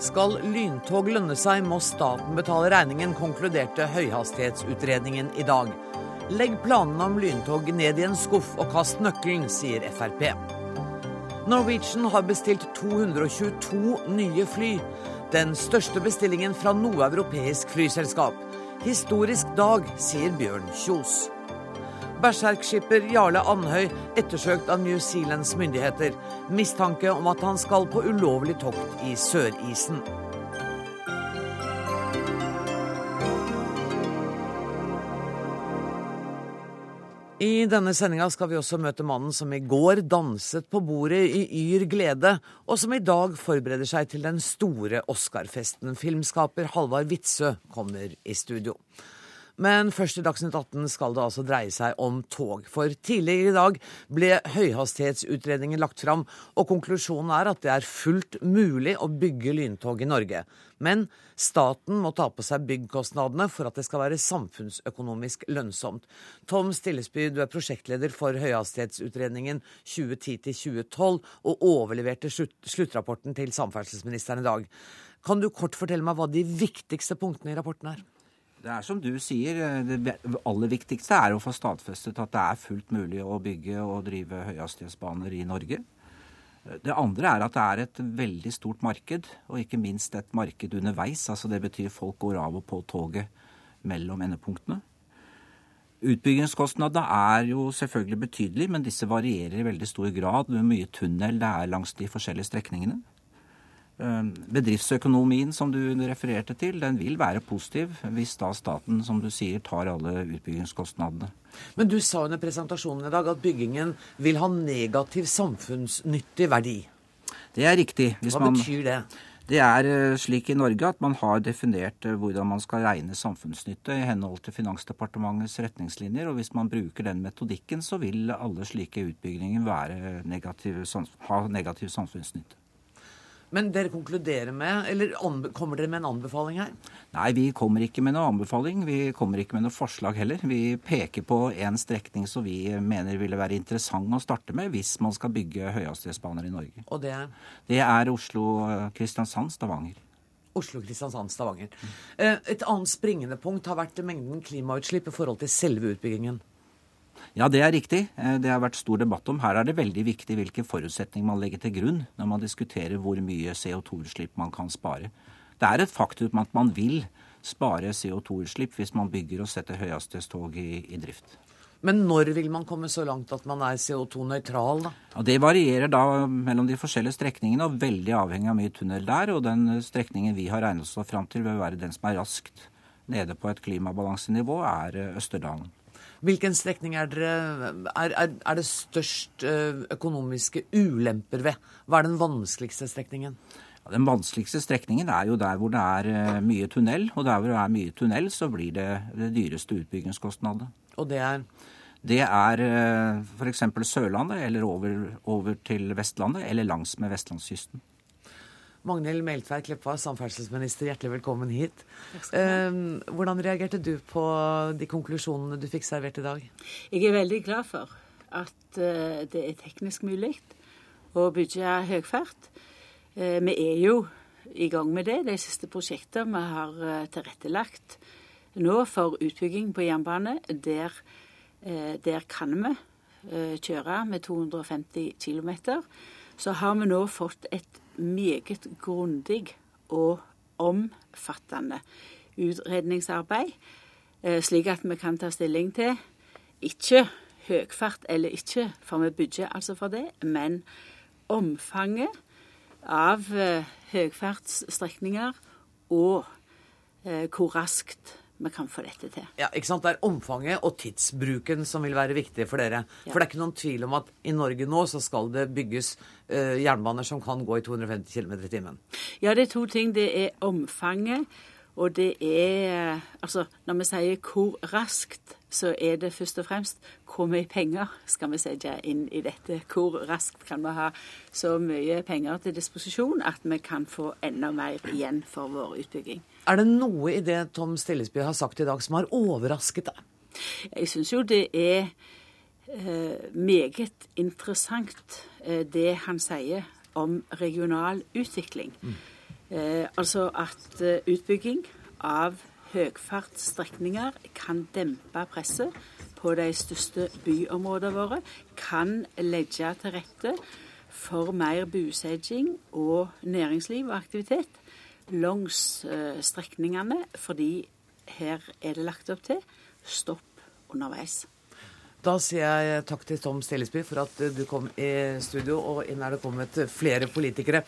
Skal lyntog lønne seg, må staten betale regningen, konkluderte høyhastighetsutredningen i dag. Legg planene om lyntog ned i en skuff og kast nøkkelen, sier Frp. Norwegian har bestilt 222 nye fly. Den største bestillingen fra noe europeisk flyselskap. Historisk dag, sier Bjørn Kjos. Berserkskipper Jarle Andhøy ettersøkt av New Zealands myndigheter. Mistanke om at han skal på ulovlig tokt i Sørisen. I denne sendinga skal vi også møte mannen som i går danset på bordet i yr glede, og som i dag forbereder seg til den store Oscar-festen. Filmskaper Halvard Witzøe kommer i studio. Men først i Dagsnytt 18 skal det altså dreie seg om tog. For tidligere i dag ble høyhastighetsutredningen lagt fram, og konklusjonen er at det er fullt mulig å bygge lyntog i Norge. Men staten må ta på seg byggkostnadene for at det skal være samfunnsøkonomisk lønnsomt. Tom Stillesby, du er prosjektleder for høyhastighetsutredningen 2010-2012 og overleverte sluttrapporten til samferdselsministeren i dag. Kan du kort fortelle meg hva de viktigste punktene i rapporten er? Det er som du sier, det aller viktigste er å få stadfestet at det er fullt mulig å bygge og drive høyhastighetsbaner i Norge. Det andre er at det er et veldig stort marked, og ikke minst et marked underveis. altså Det betyr folk går av og på toget mellom endepunktene. Utbyggingskostnadene er jo selvfølgelig betydelige, men disse varierer i veldig stor grad hvor mye tunnel det er langs de forskjellige strekningene. Eh, bedriftsøkonomien som du refererte til, den vil være positiv hvis da staten, som du sier, tar alle utbyggingskostnadene. Men du sa under presentasjonen i dag at byggingen vil ha negativ samfunnsnyttig verdi. Det er riktig. Hva man, betyr det? Det er eh, slik i Norge at man har definert eh, hvordan man skal regne samfunnsnytte i henhold til Finansdepartementets retningslinjer. Og hvis man bruker den metodikken, så vil alle slike utbygginger negativ, ha negativ samfunnsnytte. Men dere konkluderer med, eller kommer dere med en anbefaling her? Nei, vi kommer ikke med noen anbefaling. Vi kommer ikke med noe forslag heller. Vi peker på en strekning som vi mener ville være interessant å starte med hvis man skal bygge høyhastighetsbaner i Norge. Og det er? Det er Oslo-Kristiansand-Stavanger. Oslo-Kristiansand-Stavanger. Eh, et annet springende punkt har vært mengden klimautslipp i forhold til selve utbyggingen. Ja, det er riktig. Eh, det har vært stor debatt om. Her er det veldig viktig hvilke forutsetninger man legger til grunn når man diskuterer hvor mye CO2-utslipp man kan spare. Det er et faktum at man vil spare CO2-utslipp hvis man bygger og setter høyhastighetstog i, i drift. Men når vil man komme så langt at man er CO2-nøytral, da? Ja, det varierer da mellom de forskjellige strekningene, og veldig avhengig av mye tunnel der. Og den strekningen vi har regnet oss fram til, vil være den som er raskt nede på et klimabalansenivå, er Østerdalen. Hvilken strekning er, dere, er, er, er, det størst eh, økonomiske ulemper ved? Hva er den vanskeligste strekningen? Ja, den vanskeligste strekningen er jo der hvor det er eh, mye tunnel. Og der hvor det er mye tunnel, så blir det det dyreste utbyggingskostnadet. Og det er? Det er eh, f.eks. Sørlandet, eller over, over til Vestlandet, eller langs med vestlandskysten. Magnhild Meltveit Kleppa, samferdselsminister, hjertelig velkommen hit. Eh, hvordan reagerte du på de konklusjonene du fikk servert i dag? Jeg er veldig glad for at uh, det er teknisk mulig å bygge høgfart. Uh, vi er jo i gang med det. De siste prosjektene vi har tilrettelagt nå for utbygging på jernbane, der, der kan vi kjøre med 250 km. Så har vi nå fått et meget grundig og omfattende utredningsarbeid, eh, slik at vi kan ta stilling til ikke høgfart eller ikke, for vi bygger altså for det, men omfanget av eh, høgfartsstrekninger og eh, hvor raskt vi kan få dette til. Ja, ikke sant? Det er omfanget og tidsbruken som vil være viktig for dere. Ja. For det er ikke noen tvil om at i Norge nå så skal det bygges uh, jernbaner som kan gå i 250 km i timen. Ja, det er to ting. Det er omfanget, og det er Altså, når vi sier hvor raskt, så er det først og fremst hvor mye penger skal vi sette inn i dette. Hvor raskt kan vi ha så mye penger til disposisjon at vi kan få enda mer igjen for vår utbygging. Er det noe i det Tom Stillesby har sagt i dag som har overrasket deg? Jeg syns jo det er eh, meget interessant eh, det han sier om regional utvikling. Mm. Eh, altså at eh, utbygging av høgfartsstrekninger kan dempe presset på de største byområdene våre. Kan legge til rette for mer bosetting og næringsliv og aktivitet langs eh, strekningene, fordi her er det lagt opp til stopp underveis. Da sier jeg takk til Tom Stillesby for at du kom i studio, og inn er det kommet flere politikere.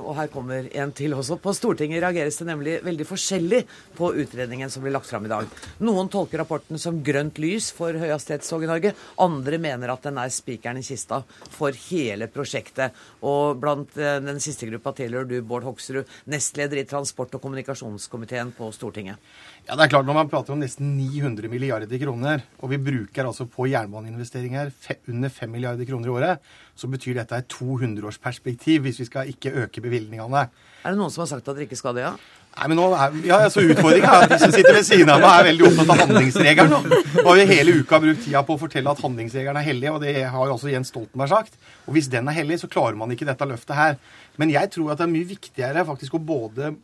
Og her kommer en til også. På Stortinget reageres det nemlig veldig forskjellig på utredningen som blir lagt fram i dag. Noen tolker rapporten som grønt lys for høyhastighetstog i Norge. Andre mener at den er spikeren i kista for hele prosjektet. Og blant eh, den siste gruppa tilhører du, Bård Hoksrud, nestleder i transport- og kommunikasjonskomiteen på Stortinget. Ja, det er klart Når man prater om nesten 900 milliarder kroner, og vi bruker altså på jernbaneinvesteringer under 5 milliarder kroner i året, så betyr dette et 200-årsperspektiv hvis vi skal ikke øke bevilgningene. Er det noen som har sagt at dere ikke skal det, ja? Nei, men nå er, ja, altså Utfordringa er at de som sitter ved siden av meg, er veldig opptatt av handlingsregelen. Nå har vi hele uka brukt tida på å fortelle at handlingsregelen er hellig, og det har jo også Jens Stoltenberg sagt. Og hvis den er hellig, så klarer man ikke dette løftet her. Men jeg tror at det er mye viktigere faktisk å både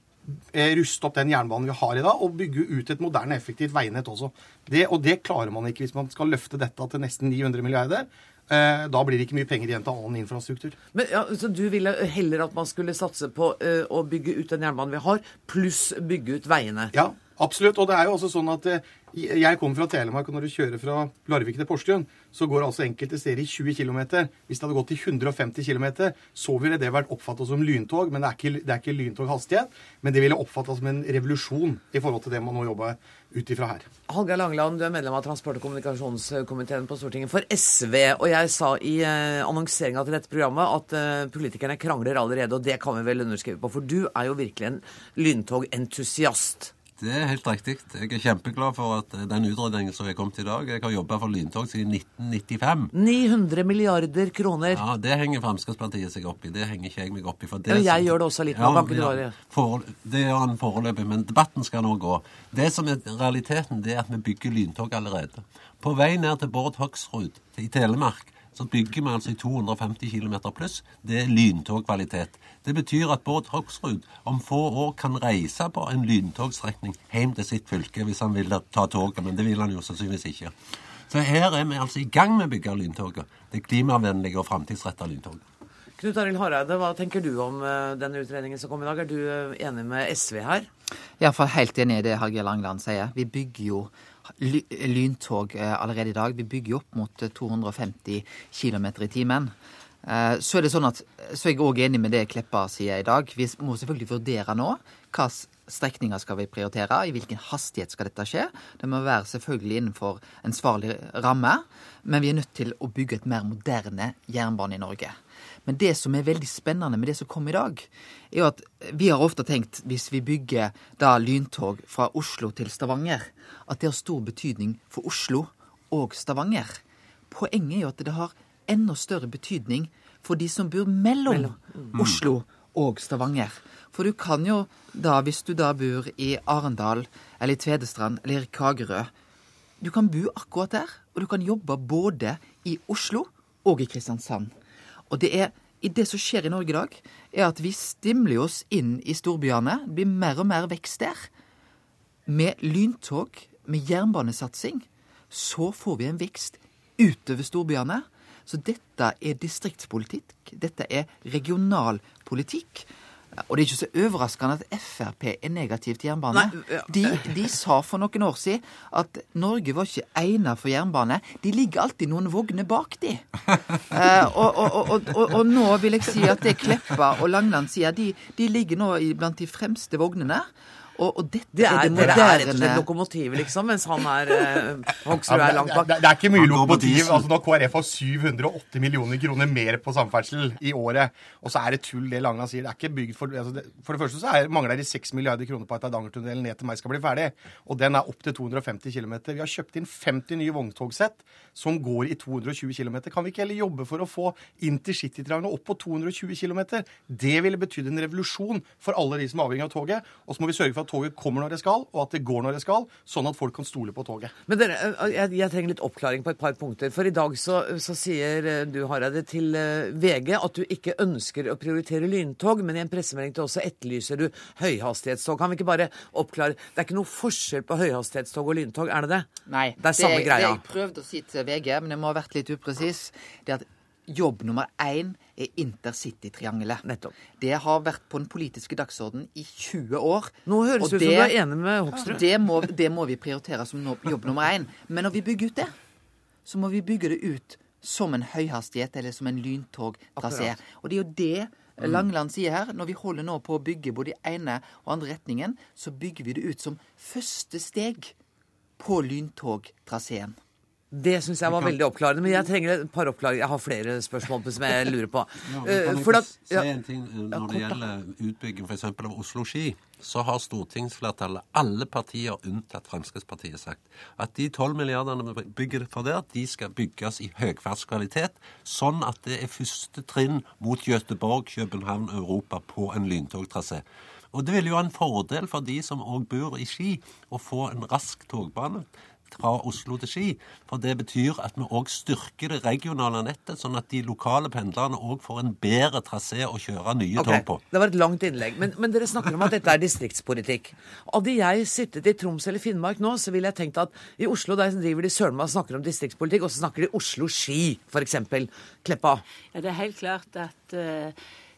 ruste opp den jernbanen vi har i dag, og bygge ut et moderne, effektivt veinett også. Det, og det klarer man ikke hvis man skal løfte dette til nesten 900 milliarder. Eh, da blir det ikke mye penger igjen til annen infrastruktur. Men ja, Så du ville heller at man skulle satse på uh, å bygge ut den jernbanen vi har, pluss bygge ut veiene? Ja, absolutt. Og det er jo også sånn at uh, jeg kommer fra Telemark, og når du kjører fra Larvik til Porsgrunn, så går altså enkelte steder i 20 km. Hvis det hadde gått i 150 km, så ville det vært oppfattet som lyntog. Men det er ikke, det er ikke lyntoghastighet. Men det ville oppfattet som en revolusjon i forhold til det man nå jobber ut ifra her. Hallgeir Langeland, du er medlem av transport- og kommunikasjonskomiteen på Stortinget for SV. Og jeg sa i eh, annonseringa til dette programmet at eh, politikerne krangler allerede, og det kan vi vel underskrive på. For du er jo virkelig en lyntogentusiast. Det er helt riktig. Jeg er kjempeglad for at eh, den utredningen som er kommet i dag Jeg har jobba for lyntog siden 1995. 900 milliarder kroner. Ja, Det henger Fremskrittspartiet seg opp i. Det henger ikke jeg meg opp i. For det men jeg som, gjør det også litt. Ja, ja, for, det gjør han foreløpig, men debatten skal nå gå. Det som er realiteten, det er at vi bygger lyntog allerede. På vei ned til Bård Hoksrud i Telemark så bygger vi altså i 250 km pluss. Det er lyntogkvalitet. Det betyr at Bård Hoksrud om få år kan reise på en lyntogstrekning hjem til sitt fylke hvis han vil ta toget, men det vil han jo sannsynligvis ikke. Så her er vi altså i gang med å bygge lyntoget. Det klimavennlige og framtidsretta lyntoget. Knut Arild Hareide, hva tenker du om uh, denne utredningen som kom i dag? Er du uh, enig med SV her? Iallfall helt enig i det Hallgeir Langland sier. Vi bygger jo lyntog uh, allerede i dag. Vi bygger opp mot 250 km i timen. Eh, så er det sånn at, så er jeg òg enig med det Kleppa sier i dag. Vi må selvfølgelig vurdere nå hva strekninger skal vi prioritere, i hvilken hastighet skal dette skje. Det må være selvfølgelig innenfor en svarlig ramme, men vi er nødt til å bygge et mer moderne jernbane i Norge. Men det som er veldig spennende med det som kom i dag, er jo at vi har ofte tenkt, hvis vi bygger da lyntog fra Oslo til Stavanger, at det har stor betydning for Oslo og Stavanger. Poenget er jo at det har enda større betydning for de som bor mellom, mellom. Mm. Oslo og Stavanger. For du kan jo da, hvis du da bor i Arendal eller i Tvedestrand eller i Kagerø Du kan bo akkurat der, og du kan jobbe både i Oslo og i Kristiansand. Og det er i det som skjer i Norge i dag, er at vi stimler oss inn i storbyene. Det blir mer og mer vekst der. Med lyntog, med jernbanesatsing, så får vi en vekst utover storbyene. Så dette er distriktspolitikk. Dette er regionalpolitikk. Og det er ikke så overraskende at Frp er negativ til jernbane. Nei, ja. de, de, sa for noen år siden at Norge var ikke egnet for jernbane. De ligger alltid noen vogner bak, de. Eh, og, og, og, og, nå vil jeg si at det Kleppa og Langland sier, de, de ligger nå blant de fremste vognene. Og, og dette det er, er det Dere er rett og slett lokomotivet, liksom, mens han er eh, Hoksrud er langt bak. Det, det, er ikke mye lokomotiv. altså Når KrF har 780 millioner kroner mer på samferdsel i året, og så er det tull det Langland sier. Det er ikke bygd for altså det, For det første så er, mangler det 6 milliarder kroner på at Eidangertunnelen ned til meg skal bli ferdig. Og den er opp til 250 km. Vi har kjøpt inn 50 nye vogntogsett som går i 220 km. Kan vi ikke heller jobbe for å få intercitytriangelet opp på 220 km? Det ville betydd en revolusjon for alle de som er avhengig av toget. Og så må vi sørge for at toget kommer når det skal, og at det går når det skal, sånn at folk kan stole på toget. Men dere, eh, jeg, jeg trenger litt oppklaring på et par punkter. For i dag så, så sier eh, du, Hareide, til eh, VG at du ikke ønsker å prioritere lyntog, men i en pressemelding til oss så etterlyser du høyhastighetstog. Kan vi ikke bare oppklare Det er ikke noe forskjell på høyhastighetstog og lyntog, er det det? Nei. Det er samme det, greia. Det jeg prøvde å si til VG, men jeg må ha vært litt upresis, det er at jobb nummer én er intercitytriangelet. Nettopp. Det har vært på den politiske dagsordenen i 20 år. Nå høres det ut som du er enig med Hoksrud. Det må, det må vi prioritere som jobb nummer én. Men når vi bygger ut det, så må vi bygge det ut som en høyhastighet eller som en lyntogtrasé. Og det er jo det Langeland sier her. Når vi holder nå på å bygge både i ene og andre retningen, så bygger vi det ut som første steg på lyntogtraseen. Det syns jeg var veldig oppklarende. Men jeg trenger et par oppklaringer. Jeg har flere spørsmål som jeg lurer på. Ja, Eh, kan jeg for få at- si en ting eh, Når det gjelder utbygging f.eks. av Oslo-Ski, så har stortingsflertallet, alle partier unntatt Fremskrittspartiet, sagt at de 12 milliardene vi bygger for der, de skal bygges i høyfartskvalitet, sånn at det er første trinn mot Gøteborg, København, Europa på en lyntogtrasé. Og det vil jo være en fordel for de som òg bor i Ski, å få en rask togbane fra Oslo til Ski. For det betyr at vi òg styrker det regionale nettet, sånn at de lokale pendlerne òg får en bedre trasé å kjøre nye okay. tog på. Det var et langt innlegg. Men, men dere snakker om at dette er distriktspolitikk. Hadde jeg sittet i Troms eller Finnmark nå, så ville jeg tenkt at i Oslo der driver de søren meg og snakker om distriktspolitikk, og så snakker de Oslo-Ski, f.eks. Kleppa. Ja, det er helt klart at uh,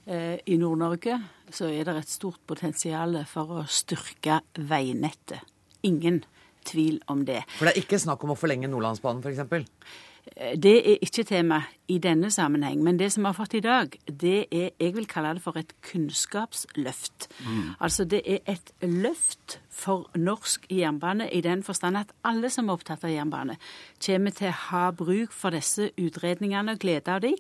eh, i Nord-Norge så er det et stort potensial for å styrke veinettet. Ingen tvil om det. For det er ikke snakk om å forlenge Nordlandsbanen, f.eks. Eh, Det er ikke tema i denne sammenheng, men det som vi har fått i dag, det er Jeg vil kalle det for et kunnskapsløft. Altså det er et løft for norsk jernbane i den forstand at alle som er opptatt av jernbane, kommer til å ha bruk for disse utredningene og glede av dem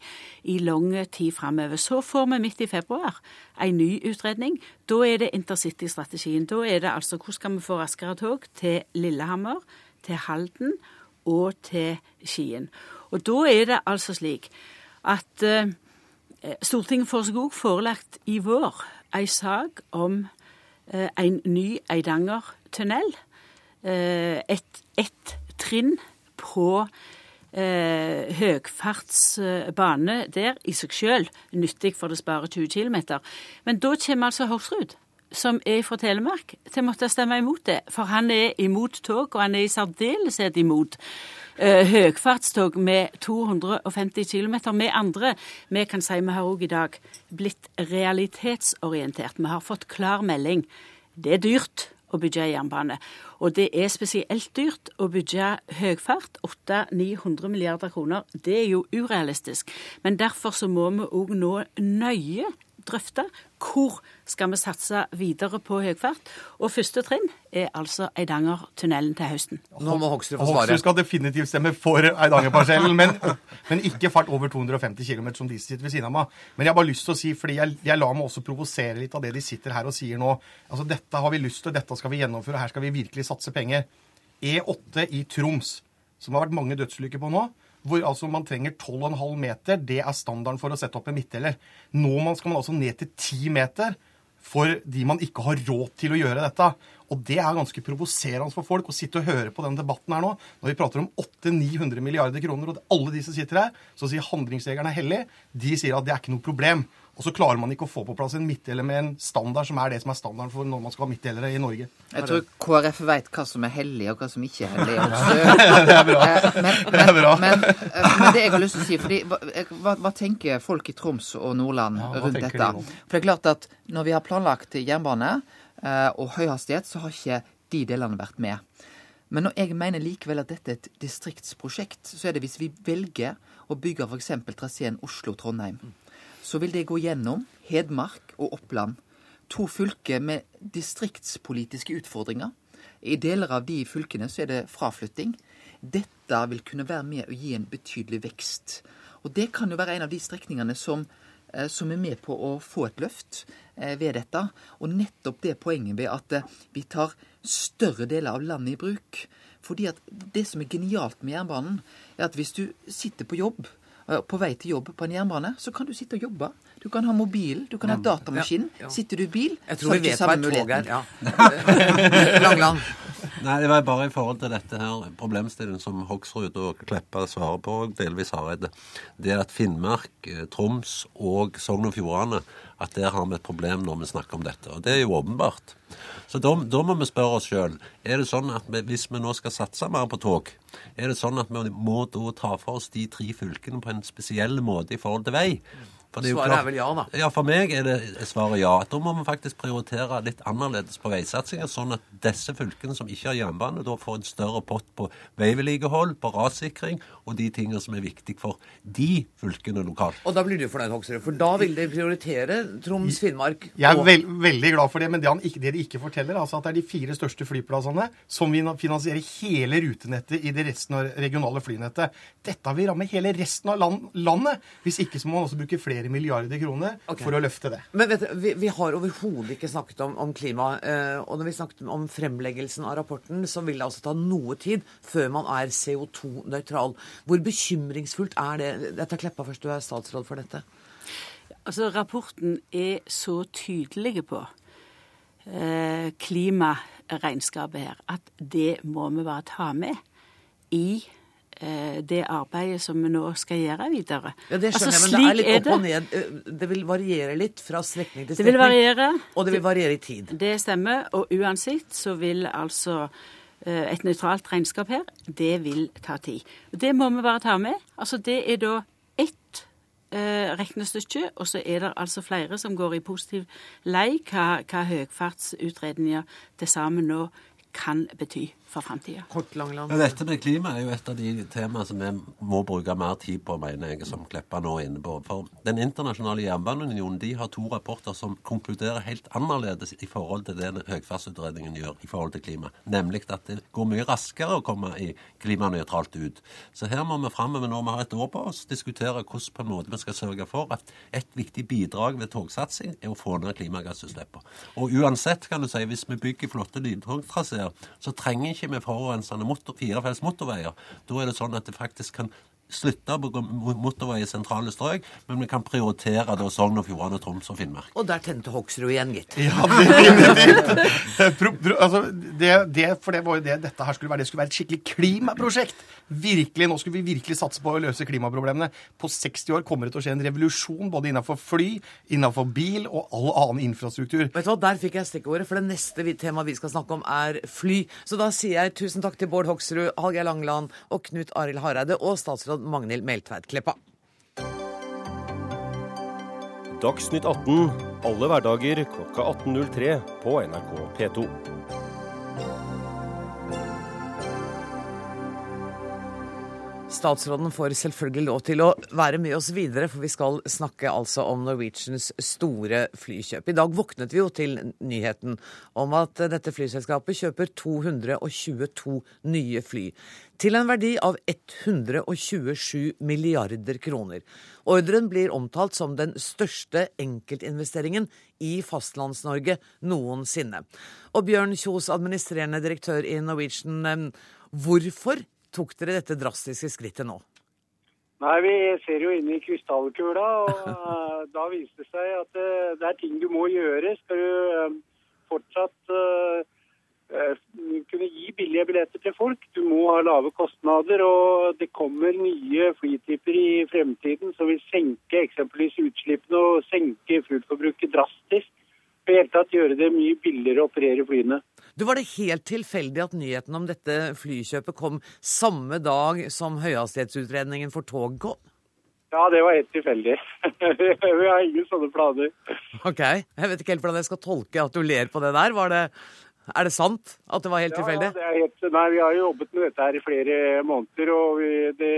i lang tid framover. Så får vi midt i februar en ny utredning. Da er det intercitystrategien. Da er det altså hvordan skal vi få raskere tog til Lillehammer, til Halden og til Skien. Og da er det altså slik at eh, Stortinget får seg òg forelagt i vår ei sak om eh, en ny Eidangertunnel. Eh, et, et trinn på eh, høgfartsbane der i seg sjøl nyttig, for det sparer 20 km. Men da kommer altså Hoksrud, som er fra Telemark, til å måtte stemme imot det. For han er imot tog, og han er i særdeleshet imot uh, høgfartstog med 250 km. Vi andre vi kan si vi har òg i dag blitt realitetsorientert. Vi har fått klar melding. Det er dyrt å bygge jernbane. Og det er spesielt dyrt å bygge høgfart. 800-900 milliarder kroner. Det er jo urealistisk. Men derfor så må vi òg nå nøye drøfte hvor skal vi satse videre på høgfart. Og første trinn er altså Eidangertunnelen til høsten. Nå må Hoksrud få svare. Hoksrud skal definitivt stemme for Eidangerparsellen, men, men ikke fart over 250 km som de sitter ved siden av meg. Men jeg har bare lyst til å si, fordi jeg, jeg lar meg også provosere litt av det de sitter her og sier nå. Altså, dette har vi lyst til, dette skal vi gjennomføre, her skal vi virkelig satse penger. E8 i Troms, som har vært mange dødsulykker på nå, hvor altså man trenger 12,5 meter, det er standarden for å sette opp en midtdeler. Nå skal man altså ned til 10 meter fordi man ikke har råd til å gjøre dette. Og det er ganske provoserende for folk å sitte og høre på den debatten her nå, når vi prater om 800-900 milliarder kroner, og alle de som sitter her, som sier handlingsregelen er hellig, de sier at det er ikke noe problem. Og så klarer man ikke å få på plass en midtdeler med en standard som er det som er standarden for når man skal ha midtdelere i Norge. Jeg tror KrF veit hva som er hellig, og hva som ikke er hellig. det er bra. Men, Det er bra. Men, men, men det jeg har lyst til å si fordi, hva, hva, hva tenker folk i Troms og Nordland Ja, rundt dette? de? For det er klart at når vi har planlagt jernbane og og høyhastighet, så har ikke de delene vært med. Men når jeg mener likevel at dette er et distriktsprosjekt, så er det hvis vi velger å bygge f.eks. traseen Oslo-Trondheim, så vil det gå gjennom Hedmark og Oppland. To fylker med distriktspolitiske utfordringer. I deler av de fylkene så er det fraflytting. Dette vil kunne være med å gi en betydelig vekst. Og det kan jo være en av de strekningene som, eh, som er med på å få et løft eh, ved dette. Og nettopp det poenget ved at eh, vi tar større deler av landet i bruk. Fordi at det som er genialt med jernbanen, er at hvis du sitter på jobb på vei til jobb på en jernbane, så kan du sitte og jobbe. Du kan ha mobilen, du kan ha datamaskinen. Ja, ja. Sitter du i bil, Jeg så tror har vi du ikke vet hva samme et tog er. muligheten. Ja. Langland. Nei, det var bare i forhold til dette her problemstillingen som Hoksrud og Kleppa svarer på, og delvis Hareide. Det at Finnmark, eh, Troms og Sogn og Fjordane at der har vi et problem når vi snakker om dette. Og det er jo åpenbart. Så da, da må vi spørre oss sjøl er det sånn at vi, hvis vi nå skal satse mer på tog, er det sånn at vi må da ta for oss de tre fylkene på en spesiell måte i forhold til vei? For det jo Svaret klart- er vel ja, da. Ja, for meg er det svaret ja. Da må vi faktisk prioritere litt annerledes på veisatsinger, sånn at disse fylkene som ikke har jernbane, da får en større pott på veivedlikehold, på rassikring og de tingene som er viktige for de fylkene lokalt. Og da blir du fornøyd, Hoksrud, for da vil de prioritere Troms, Finnmark Jeg er veld, veldig glad for det, men det, han ikke, det de ikke forteller, altså at det er de fire største flyplassene som vil finansiere hele rutenettet i det resten av regionale flynettet. Dette vil ramme hele resten av land, landet. Hvis ikke så må man også bruke flere milliarder kroner okay. for å løfte det. Men vet du, vi, vi har overhodet ikke snakket om, om klima. Eh, og når vi snakket om fremleggelsen av rapporten, så vil det altså ta noe tid før man er CO2-nøytral. Hvor bekymringsfullt er det? Jeg tar Kleppa først, du er statsråd for dette. Altså, rapporten er så tydelig på eh, klimaregnskapet her at det må vi bare ta med i det arbeidet som vi nå skal gjøre videre. Ja, Det skjønner Altså, jeg, men det er litt opp og ned. Eh, Det vil variere litt fra strekning til Det vil variere. Og det vil variere i tid. Det stemmer. Og uansett så vil altså eh, et nøytralt regnskap her, det vil ta tid. Det må vi bare ta med. Altså Det er da ett eh, regnestykke, og så er det altså flere som går i positiv lei hva, hva høgfartsutredninger til sammen nå kan bety for framtida. Dette med klima er jo et av de temaene som vi må bruke mer tid på, mener jeg, som Kleppa nå er inne på. For Den internasjonale jernbaneunionen de har to rapporter som konkluderer helt annerledes i forhold til det høgfartsutredningen gjør i forhold til klima. Nemlig at det går mye raskere å komme i klimanøytralt ut. Så her må vi framover når vi har et år på oss, diskutere hvordan på en måte vi skal sørge for at et viktig bidrag ved togsatsing er å få ned klimagassutslippene. Og uansett, kan du si, hvis vi bygger flotte lydtogtraseer, så trenger ikke vi forurensende motor, firefelts motorveier. Da er det sånn at det faktisk kan slutte å bygge motorvei i sentrale strøk, men vi kan prioritere da Sogn og Fjordane, Troms og Finnmark. Og der tente Hoksrud igjen, gitt. Ja, altså, det, det, for det var jo det dette her skulle være. Det skulle være et skikkelig klimaprosjekt. Virkelig, Nå skulle vi virkelig satse på å løse klimaproblemene. På 60 år kommer det til å skje en revolusjon både innenfor fly, innenfor bil og all annen infrastruktur. Vet du hva, Der fikk jeg stikkordet, for det neste vi- temaet vi skal snakke om, er fly. Så da sier jeg tusen takk til Bård Hoksrud, Hallgeir Langeland og Knut Arild Hareide og statsråd Magnhild Meltveit Kleppa. Dagsnytt 18 alle hverdager klokka 18.03 på NRK P2. Statsråden får selvfølgelig lov til å være med oss videre, for vi skal snakke altså om Norwegians store flykjøp. I dag våknet vi jo til nyheten om at dette flyselskapet kjøper 222 nye fly. Til en verdi av 127 milliarder kroner. Ordren blir omtalt som den største enkeltinvesteringen i Fastlands-Norge noensinne. Og Bjørn Kjos, administrerende direktør i Norwegian, eh, hvorfor tok dere dette drastiske skrittet nå? Nei, Vi ser jo inn i krystallkula, og eh, da viser det seg at eh, det er ting du må gjøre. Skal du eh, fortsatt kunne gi billige billetter til folk. Du må ha lave kostnader, og det kommer nye flytyper i fremtiden som vil senke eksempelvis utslippene og senke fullforbruket drastisk. I det hele tatt gjøre det mye billigere å operere flyene. Du Var det helt tilfeldig at nyheten om dette flykjøpet kom samme dag som høyhastighetsutredningen for tog kom? Ja, det var helt tilfeldig. Vi har ingen sånne planer. Ok, Jeg vet ikke helt hvordan jeg skal tolke at du ler på det der. Var det, er det sant at det var helt tilfeldig? Ja, det er helt, nei, vi har jo jobbet med dette her i flere måneder, og vi, det,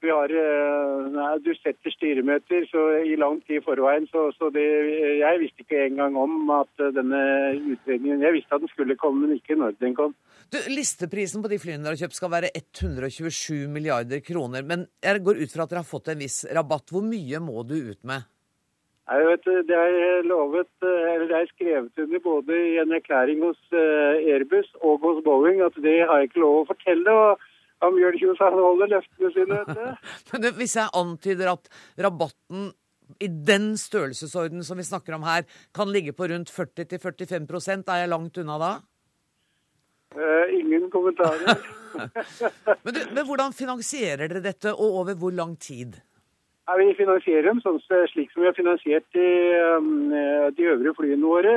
vi har eh, nei, Du setter styremøter så i lang tid i forveien, så, så det, jeg visste ikke engang om at eh, denne utredningen Jeg visste at den skulle komme, men ikke når den kom. Du, Listeprisen på de flyene dere har kjøpt skal være 127 milliarder kroner. Men jeg går ut fra at dere har fått en viss rabatt. Hvor mye må du ut med? Jeg vet Det er lovet, eh, eller det er skrevet under både i en erklæring hos Airbus og hos Boeing at det har jeg ikke lov å fortelle. og han Bjørn han holder løftene sine, vet du. Men det, hvis jeg antyder at rabatten i den størrelsesorden som vi snakker om her, kan ligge på rundt 40-45% er jeg langt unna da? Eh, ingen kommentarer. Men, du, men hvordan finansierer dere dette, og over hvor lang tid? Vi finansierer dem sånn, slik som vi har finansiert de, um, de øvrige flyene våre.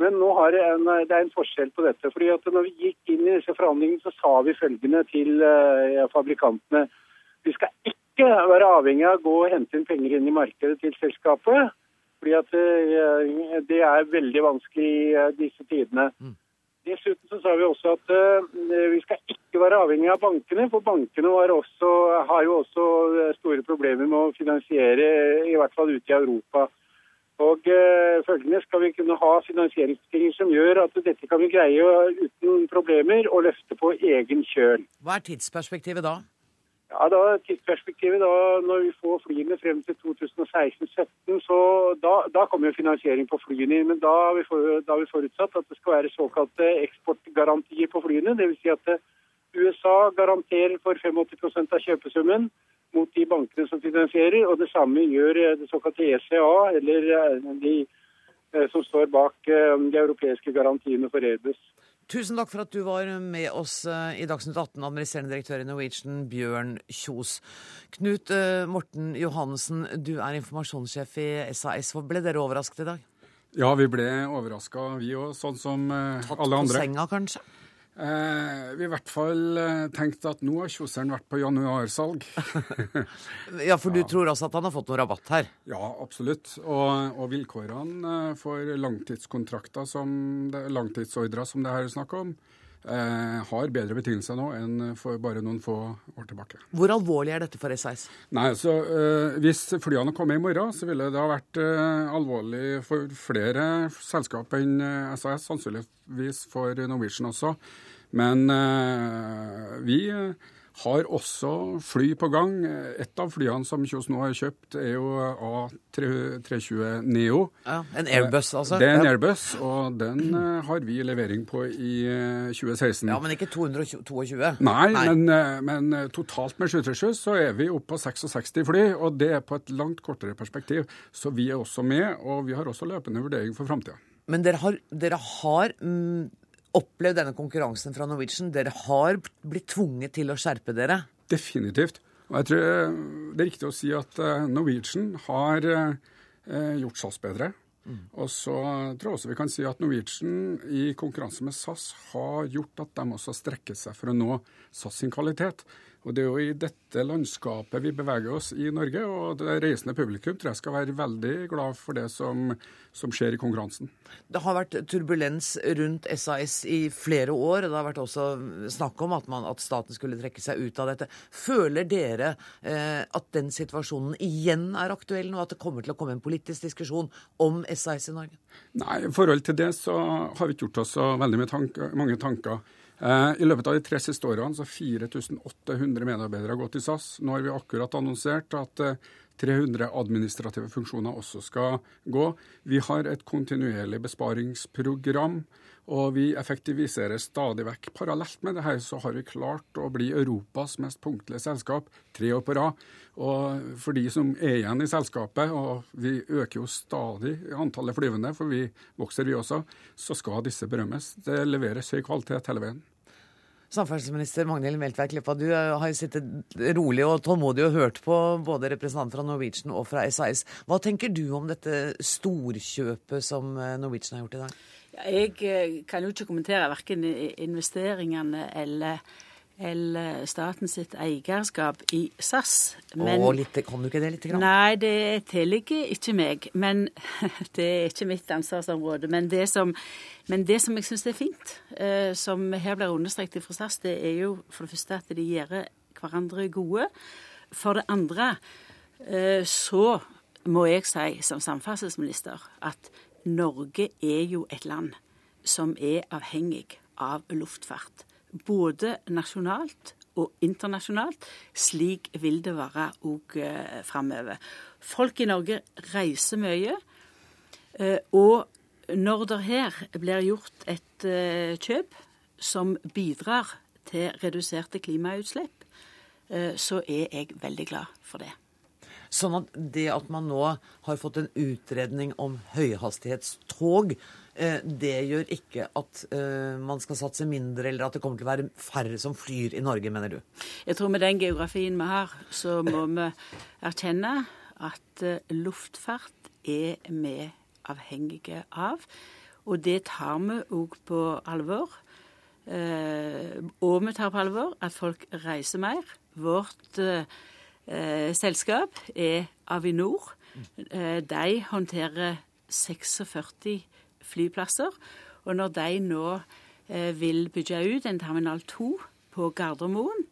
Men nå har det, en, det er en forskjell på dette. fordi at når vi gikk inn i disse forhandlingene, så sa vi følgende til uh, fabrikantene. Vi skal ikke være avhengig av å gå og hente inn penger inn i markedet til selskapet. Fordi at uh, det er veldig vanskelig i uh, disse tidene. Dessuten så sa vi også at eh, vi skal ikke være avhengig av bankene, for bankene var også, har jo også eh, store problemer med å finansiere, i hvert fall ute i Europa. Og eh, følgende skal vi kunne ha finansieringsbetingelser som gjør at dette kan vi greie uten problemer å løfte på egen kjøl. Hva er tidsperspektivet da? Ja, da Tidsperspektivet da, når vi får flyene frem til 2016-2017, så da, da kommer jo finansiering på flyene inn. Men da har, vi for, da har vi forutsatt at det skal være såkalte eksportgarantier på flyene. Dvs. Si at eh, USA garanterer for 85% av kjøpesummen mot de bankene som finansierer, og det samme gjør eh, det såkalte ECA, eller eh, de eh, som står bak de europeiske garantiene for Airbus. Tusen takk for at du var med oss i Dagsnytt 18, administrerende direktør i Norwegian, Bjørn Kjos. Knut Morten Johannessen, du er informasjonssjef i SAS. Hvor ble dere overrasket i dag? Ja, vi ble overraska, vi òg, sånn som eh, Tatt alle på senga, kanskje? Eh, vi i hvert fall eh, tenkte at nå har kjoseren vært på januarsalg. Ja, for du tror også at han har fått noe rabatt her? ja, absolutt. Og, og vilkårene eh, for langtidskontrakter, som det, langtidsordrer som det her er snakk om, har bedre betingelser nå enn for bare noen få år tilbake. Hvor alvorlig er dette for SAS? Nei, så eh, Hvis flyene kom i morgen, så ville det ha vært eh, alvorlig for flere selskap enn eh, SAS, sannsynligvis for Norwegian også. Men eh, vi eh, har også fly på gang. Et av flyene som Kjos nå har kjøpt, er jo A320 Neo. Ja, en Airbus, altså? Det er en. Airbus, og den eh, har vi levering på i eh, 2016. Ja, men ikke 222? Nei, Men, eh, men eh, totalt med 737 så er vi oppe på 66 fly, og det er på et langt kortere perspektiv. Så vi er også med, og vi har også løpende vurdering for framtida. Men dere har, dere har mm, opplevd denne konkurransen fra Norwegian. Dere har blitt tvunget til å skjerpe dere. Definitivt. Og jeg tror eh, det er riktig å si at eh, Norwegian har eh, gjort SAS bedre. Og så tror jeg også vi kan si at Norwegian i konkurranse med SAS har gjort at de også strekker seg for å nå SAS sin kvalitet. Og det er jo i dette landskapet vi beveger oss i Norge, og det reisende publikum tror jeg skal være veldig glad for det som, som skjer i konkurransen. Det har vært turbulens rundt SAS i flere år, og det har vært også snakk om at, man, at staten skulle trekke seg ut av dette. Føler dere eh, at den situasjonen igjen er aktuell nå, at det kommer til å komme en politisk diskusjon om SAS i Norge? Nei, I forhold til det så har vi ikke gjort oss så veldig mange tanker. Eh, I løpet av de tre siste årene så har 4800 medarbeidere gått i SAS. Nå har vi akkurat annonsert at eh, 300 administrative funksjoner også skal gå. Vi har et kontinuerlig besparingsprogram, og vi effektiviserer stadig vekk. Parallelt med det her så har vi klart å bli Europas mest punktlige selskap tre år på rad. Og for de som er igjen i selskapet, og vi øker jo stadig antallet flyvende, for vi vokser vi også, så skal disse berømmes. Det leveres høy kvalitet hele veien. Samferdselsminister Magnhild Meltveit Kleppa, du eh, har jo sittet rolig og tålmodig og hørt på både representanter fra Norwegian og fra SAS. Hva tenker du om dette storkjøpet som eh, Norwegian har gjort i dag? Jeg eh, kan jo ikke kommentere verken investeringene eller, eller statens sitt eierskap i SAS. Å, litt, kan du ikke det litt? Grann? Nei, det tilligger ikke meg. Men det er ikke mitt ansvarsområde. Men det som, men det som jeg syns er fint, eh, som her blir understreket fra SAS, det er jo for det første at de gjør hverandre gode. For det andre eh, så må jeg si som samferdselsminister at Norge er jo et land som er avhengig av luftfart. Både nasjonalt og internasjonalt. Slik vil det være òg eh, framover. Folk i Norge reiser mye. Eh, og når det her blir gjort et eh, kjøp som bidrar til reduserte klimautslipp, så er jeg veldig glad for det. Sånn at det at man nå har fått en utredning om høyhastighetstog, det gjør ikke at eh, man skal satse mindre, eller at det kommer til å være færre som flyr i Norge, mener du? Jeg tror med den geografien vi har, så må vi erkjenne at eh, luftfart er vi avhengige av. Og det tar vi òg på alvor. og vi tar på alvor at folk reiser mer. Vårt selskap er Avinor. de håndterer 46 flyplasser. Og når de nå eh, vil bygge ut en terminal 2 på Gardermoen,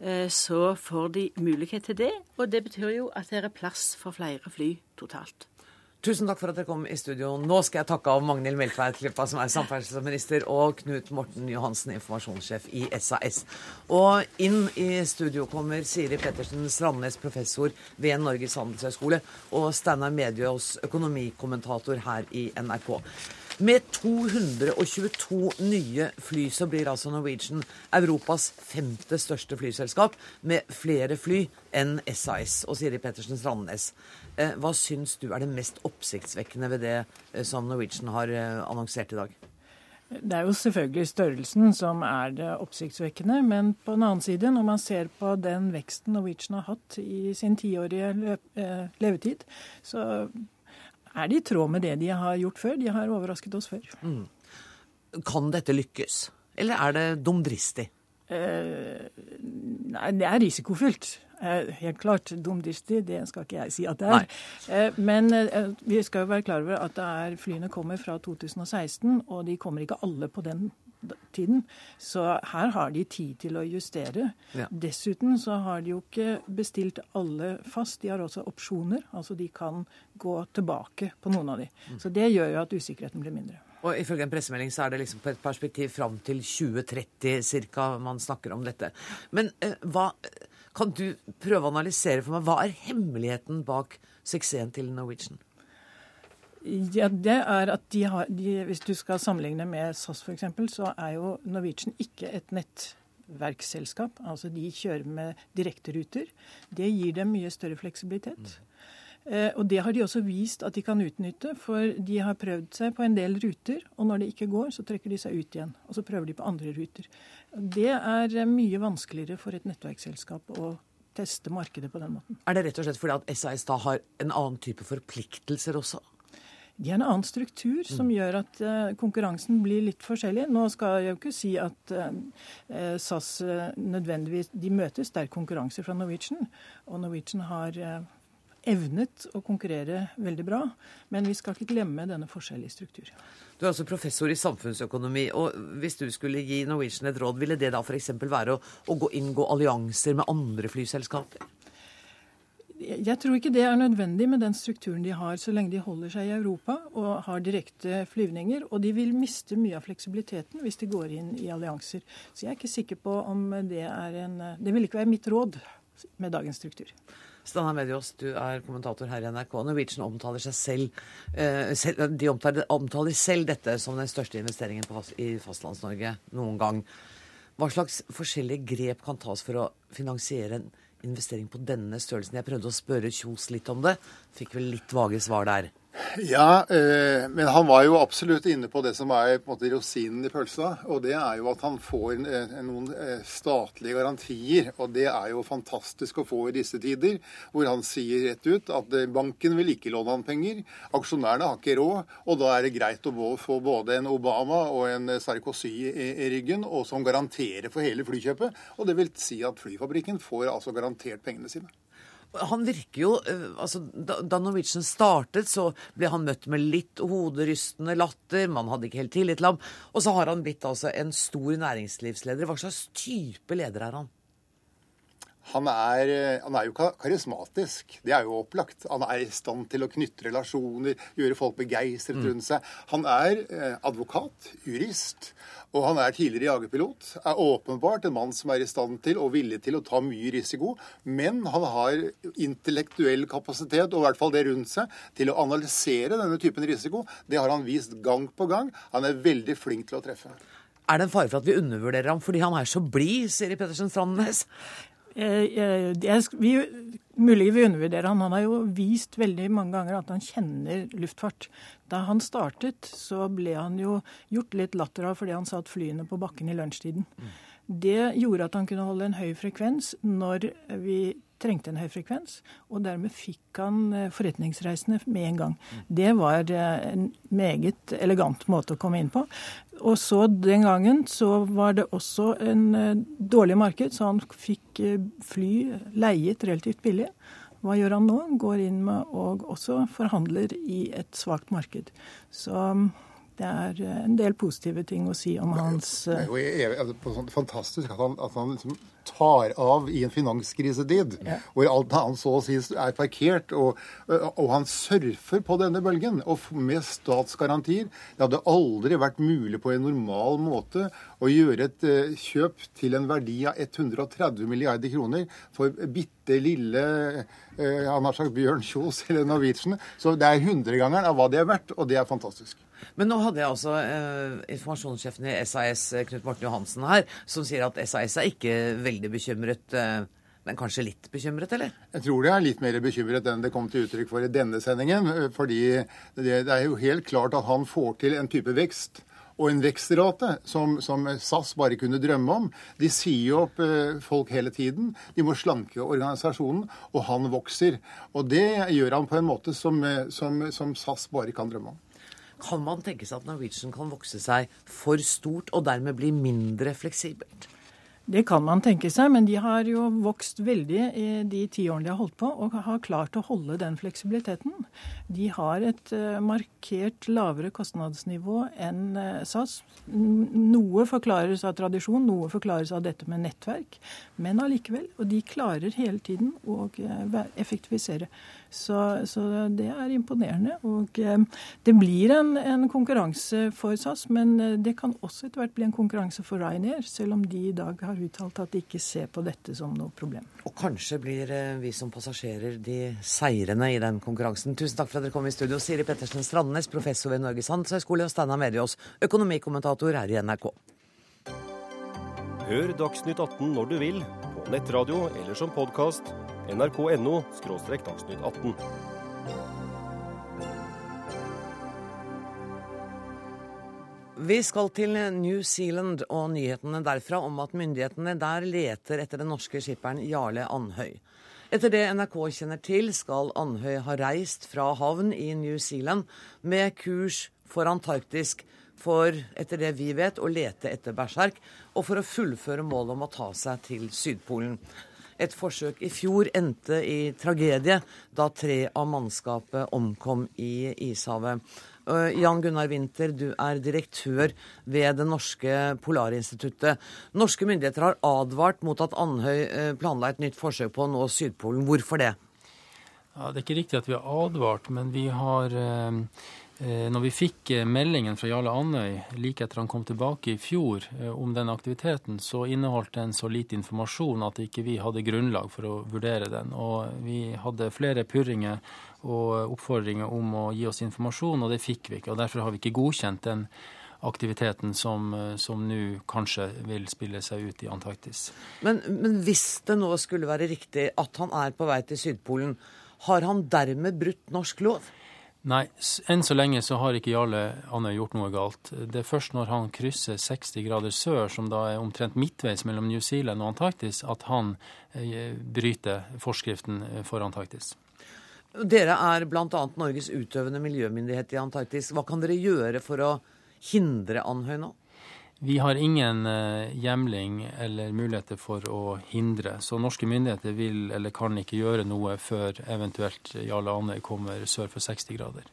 eh, så får de mulighet til det. Og det betyr jo at det er plass for flere fly totalt. Tusen takk for at dere kom i studio. Nå skal jeg takke av Magnhild Meltveit Kleppa, som er samferdselsminister, og Knut Morten Johansen, informasjonssjef i SAS. Og inn i studio kommer Siri Pettersen Strandnes, professor ved Norges handelshøyskole, og Steinar Mediås, økonomikommentator her i NRK. Med 222 nye fly så blir altså Norwegian Europas femte største flyselskap, med flere fly enn SAS. Og Siri Pettersen Strandnes, eh, hva syns du er det mest oppsiktsvekkende ved det eh, som Norwegian har eh, annonsert i dag? Det er jo selvfølgelig størrelsen som er det oppsiktsvekkende. Men på den annen side, når man ser på den veksten Norwegian har hatt i sin tiårige levetid, så er det i tråd med det de har gjort før. De har overrasket oss før. Mm. Kan dette lykkes, eller er det dumdristig? Eh, nei, det er risikofylt. Eh, helt klart. Dumdristig, det skal ikke jeg si at det er. Eh, men eh, vi skal jo være klar over at er, flyene kommer fra 2016, og de kommer ikke alle på den tiden. Så her har de tid til å justere. Ja. Dessuten så har de jo ikke bestilt alle fast. De har også opsjoner. Altså de kan gå tilbake på noen av de. Mm. Så det gjør jo at usikkerheten blir mindre. Og Ifølge en pressemelding så er det liksom på et perspektiv fram til 2030 ca. man snakker om dette. Men eh, hva, kan du prøve å analysere for meg, hva er hemmeligheten bak suksessen til Norwegian? Ja, det er at de har, de, Hvis du skal sammenligne med SAS f.eks., så er jo Norwegian ikke et nettverksselskap. Altså de kjører med direkteruter. Det gir dem mye større fleksibilitet. Eh, og det har de også vist at de kan utnytte, for de har prøvd seg på en del ruter. Og når det ikke går, så trekker de seg ut igjen. Og så prøver de på andre ruter. Det er mye vanskeligere for et nettverksselskap å teste markedet på den måten. Er det rett og slett fordi at SAS da har en annen type forpliktelser også? De har en annen struktur som mm. gjør at uh, konkurransen blir litt forskjellig. Nå skal jeg jo ikke si at uh, SAS uh, nødvendigvis De møter sterk konkurranse fra Norwegian. Og Norwegian har evnet å konkurrere veldig bra. Men vi skal ikke glemme denne forskjellige struktur. Du er altså professor i samfunnsøkonomi. og Hvis du skulle gi Norwegian et råd, ville det da f.eks. være å, å gå inngå allianser med andre flyselskaper? Jeg tror ikke det er nødvendig med den strukturen de har, så lenge de holder seg i Europa og har direkte flyvninger. Og de vil miste mye av fleksibiliteten hvis de går inn i allianser. Så jeg er ikke sikker på om det er en Det vil ikke være mitt råd med dagens struktur. Steinar Medios, du er kommentator her i NRK. Norwegian omtaler seg selv, eh, De omtaler, omtaler, selv dette som den største investeringen fast, i Fastlands-Norge noen gang. Hva slags forskjellige grep kan tas for å finansiere en investering på denne størrelsen? Jeg prøvde å spørre Kjos litt om det. Fikk vel litt vage svar der. Ja, eh, men han var jo absolutt inne på det som er på en måte rosinen i pølsa. Og det er jo at han får eh, noen eh, statlige garantier. Og det er jo fantastisk å få i disse tider, hvor han sier rett ut at banken vil ikke låne han penger. Aksjonærene har ikke råd, og da er det greit å få både en Obama og en Sarkozy i, i ryggen, og som garanterer for hele flykjøpet. Og det vil si at flyfabrikken får altså garantert pengene sine. Han virker jo eh, altså, Da Norwegian startet, så ble han møtt med litt hoderystende latter. Man hadde ikke helt tillit til ham. Og så har han blitt altså en stor næringslivsleder. Hva slags type leder er han? Han er, han er, jo karismatisk. Det er jo opplagt. Han er i stand til å knytte relasjoner, gjøre folk begeistret mm. rundt seg. Han er eh, advokat, jurist, og han er tidligere jagerpilot. Er åpenbart en mann som er i stand til og villig til å ta mye risiko. Men han har intellektuell kapasitet, og i hvert fall det rundt seg, til å analysere denne typen risiko. Det har han vist gang på gang. Han er veldig flink til å treffe. Er det en fare for at vi undervurderer ham fordi han er så blid, sier Pettersen Strandnes? Eh, eh, er, vi, mulig vi undervurderer han. Han har jo vist veldig mange ganger at han kjenner luftfart. Da han startet, så ble han jo gjort litt latter av fordi han satt flyene på bakken i lunsjtiden. Det gjorde at han kunne holde en høy frekvens når vi trengte en høy frekvens, og dermed fikk han eh, forretningsreisende med en gang. Det var eh, en meget elegant måte å komme inn på. Og så den gangen så var det også en eh, dårlig marked, så han fikk fly leiet relativt billig. Hva gjør han nå? Går inn med og også forhandler i et svakt marked. Så det er en del positive ting å si om hans altså, fantastisk at han, at han liksom tar av i en finanskrisetid, ja. hvor alt annet så å si er parkert, og, og, han surfer på denne bølgen. Og med statsgarantier. Det hadde aldri vært mulig på en normal måte å gjøre et uh, kjøp til en verdi av 130 milliarder kroner for bitte lille uh, han har sagt Bjørn Kjos eller Norwegian. Så det er hundregangeren av hva det er verdt, og det er fantastisk. Men nå hadde jeg altså eh, informasjonssjefen i SAS, eh, Knut Morten Johansen, her, som sier at SAS er ikke veldig bekymret. Eh, men kanskje litt bekymret, eller? Jeg tror det er litt mer bekymret enn det kom til uttrykk for i denne sendingen. Eh, fordi det, er jo helt klart at han får til en type vekst og en vekstrate som, som, SAS bare kunne drømme om. De sier jo opp eh, folk hele tiden. De må slanke organisasjonen, og han vokser. Og det gjør han på en måte som, som, som SAS bare kan drømme om. Kan man tenke seg at Norwegian kan vokse seg for stort og dermed bli mindre fleksibelt? Det kan man tenke seg, men de har jo vokst veldig i de ti årene de har holdt på, og har klart å holde den fleksibiliteten. De har et uh, markert lavere kostnadsnivå enn uh, SAS. Noe forklares av tradisjon, noe forklares av dette med nettverk, men allikevel. Og de klarer hele tiden å uh, effektivisere. Så, så, det er imponerende. Og det blir en, en konkurranse for SAS, men det kan også etter hvert bli en konkurranse for Ryanair, selv om de i dag har uttalt at de ikke ser på dette som noe problem. Og kanskje blir eh, vi som passasjerer de seirende i den konkurransen. Tusen takk for at dere kom i studio. Siri Pettersen Strandnes, professor ved Norges handelshøyskole, og Steinar Mediås, økonomikommentator her i NRK. Hør Dagsnytt 18 når du vil, på nettradio eller som podkast. nrk.no – dagsnytt 18. Vi skal til New Zealand og nyhetene derfra om at myndighetene der leter etter den norske skipperen Jarle Andhøy. Etter det NRK kjenner til, skal Andhøy ha reist fra havn i New Zealand med kurs for Antarktisk for, etter det vi vet, å lete etter berserk og for å fullføre målet om å ta seg til Sydpolen. Et forsøk i fjor endte i tragedie da tre av mannskapet omkom i Ishavet. Jan Gunnar Winther, du er direktør ved det norske Polarinstituttet. Norske myndigheter har advart mot at Andhøy eh, planla et nytt forsøk på å nå Sydpolen. Hvorfor det? Ja, det er ikke riktig at vi har advart, men vi har eh, eh når vi fikk meldingen fra Jarle Andøy like etter han kom tilbake i fjor om den aktiviteten, så inneholdt den så lite informasjon at ikke vi hadde grunnlag for å vurdere den. Og vi hadde flere purringer og oppfordringer om å gi oss informasjon, og det fikk vi ikke. og Derfor har vi ikke godkjent den aktiviteten som, som nå kanskje vil spille seg ut i Antarktis. Men, men, hvis det nå skulle være riktig at han er på vei til Sydpolen, har han dermed brutt norsk lov? Nei, enn så lenge så har ikke Jarle Andøy gjort noe galt. Det er først når han krysser 60 grader sør, som da er omtrent midtveis mellom New Zealand og Antarktis, at han eh, bryter forskriften for Antarktis. Dere er bl.a. Norges utøvende miljømyndighet i Antarktis. Hva kan dere gjøre for å hindre Andhøy nå? Vi har ingen uh, hjemling eller muligheter for å hindre, så norske myndigheter vil eller kan ikke gjøre noe før eventuelt Jarle Andøy kommer sør for 60 grader.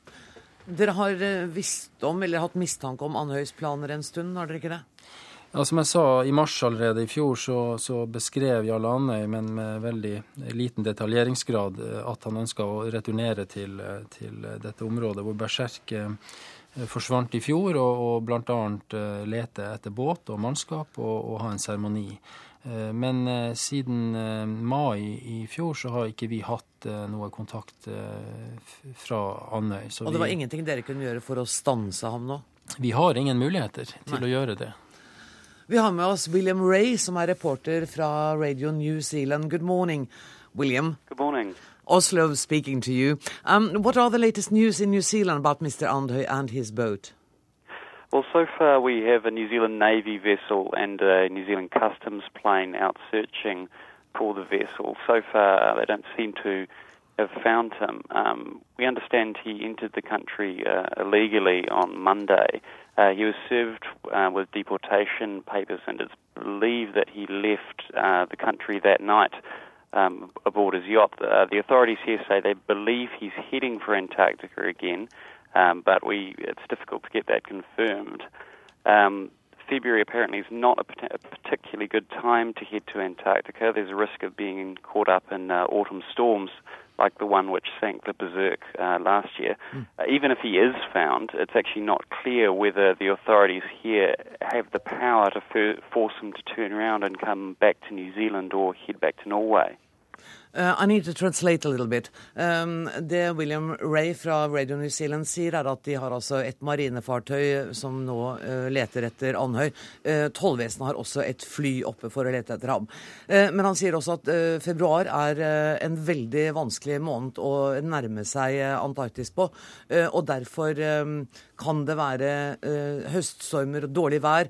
Dere har uh, visst om eller hatt mistanke om Andhøys planer en stund, har dere ikke det? Ja, Som jeg sa, i mars allerede i fjor så, så beskrev Jarle Andøy, men med veldig liten detaljeringsgrad, eh, at han ønska å returnere til, eh, til, dette området hvor Berserk eh, forsvant i fjor, og, og bl.a. lete etter båt og mannskap og, og ha en seremoni. Men siden mai i fjor så har ikke vi hatt noe kontakt fra Andøy. og det var vi, ingenting dere kunne gjøre for å stanse ham nå? Vi har ingen muligheter til Nei. å gjøre det. Vi har med oss William Ray, som er reporter fra Radio New Zealand. Good morning, William. Good morning. Oslo speaking to you. Um, what are the latest news in New Zealand about Mr. Andhøy and his boat? Well, so far we have a New Zealand Navy vessel and a New Zealand Customs plane out searching for the vessel. So far, they don't seem to have found him. Um, we understand he entered the country uh, illegally on Monday. Uh, he was served uh, with deportation papers, and it's believed that he left uh, the country that night um, aboard his yacht. Uh, the authorities here say they believe he's heading for Antarctica again, um, but we it's difficult to get that confirmed. Um, February apparently is not a, particularly good time to head to Antarctica. There's a risk of being caught up in uh, autumn storms like the one which sank the Berserk uh, last year. Uh, even if he is found, it's actually not clear whether the authorities here have the power to force him to turn around and come back to New Zealand or head back to Norway. Uh, I need to translate a little bit. Um, det William Ray fra Radio New Zealand sier, er at de har altså et marinefartøy som nå uh, leter etter Andhøy. Uh, Tollvesenet har også et fly oppe for å lete etter ham. Men han sier også at februar er en veldig vanskelig måned å nærme seg Antarktis på. Og derfor um, kan det være høststormer og dårlig vær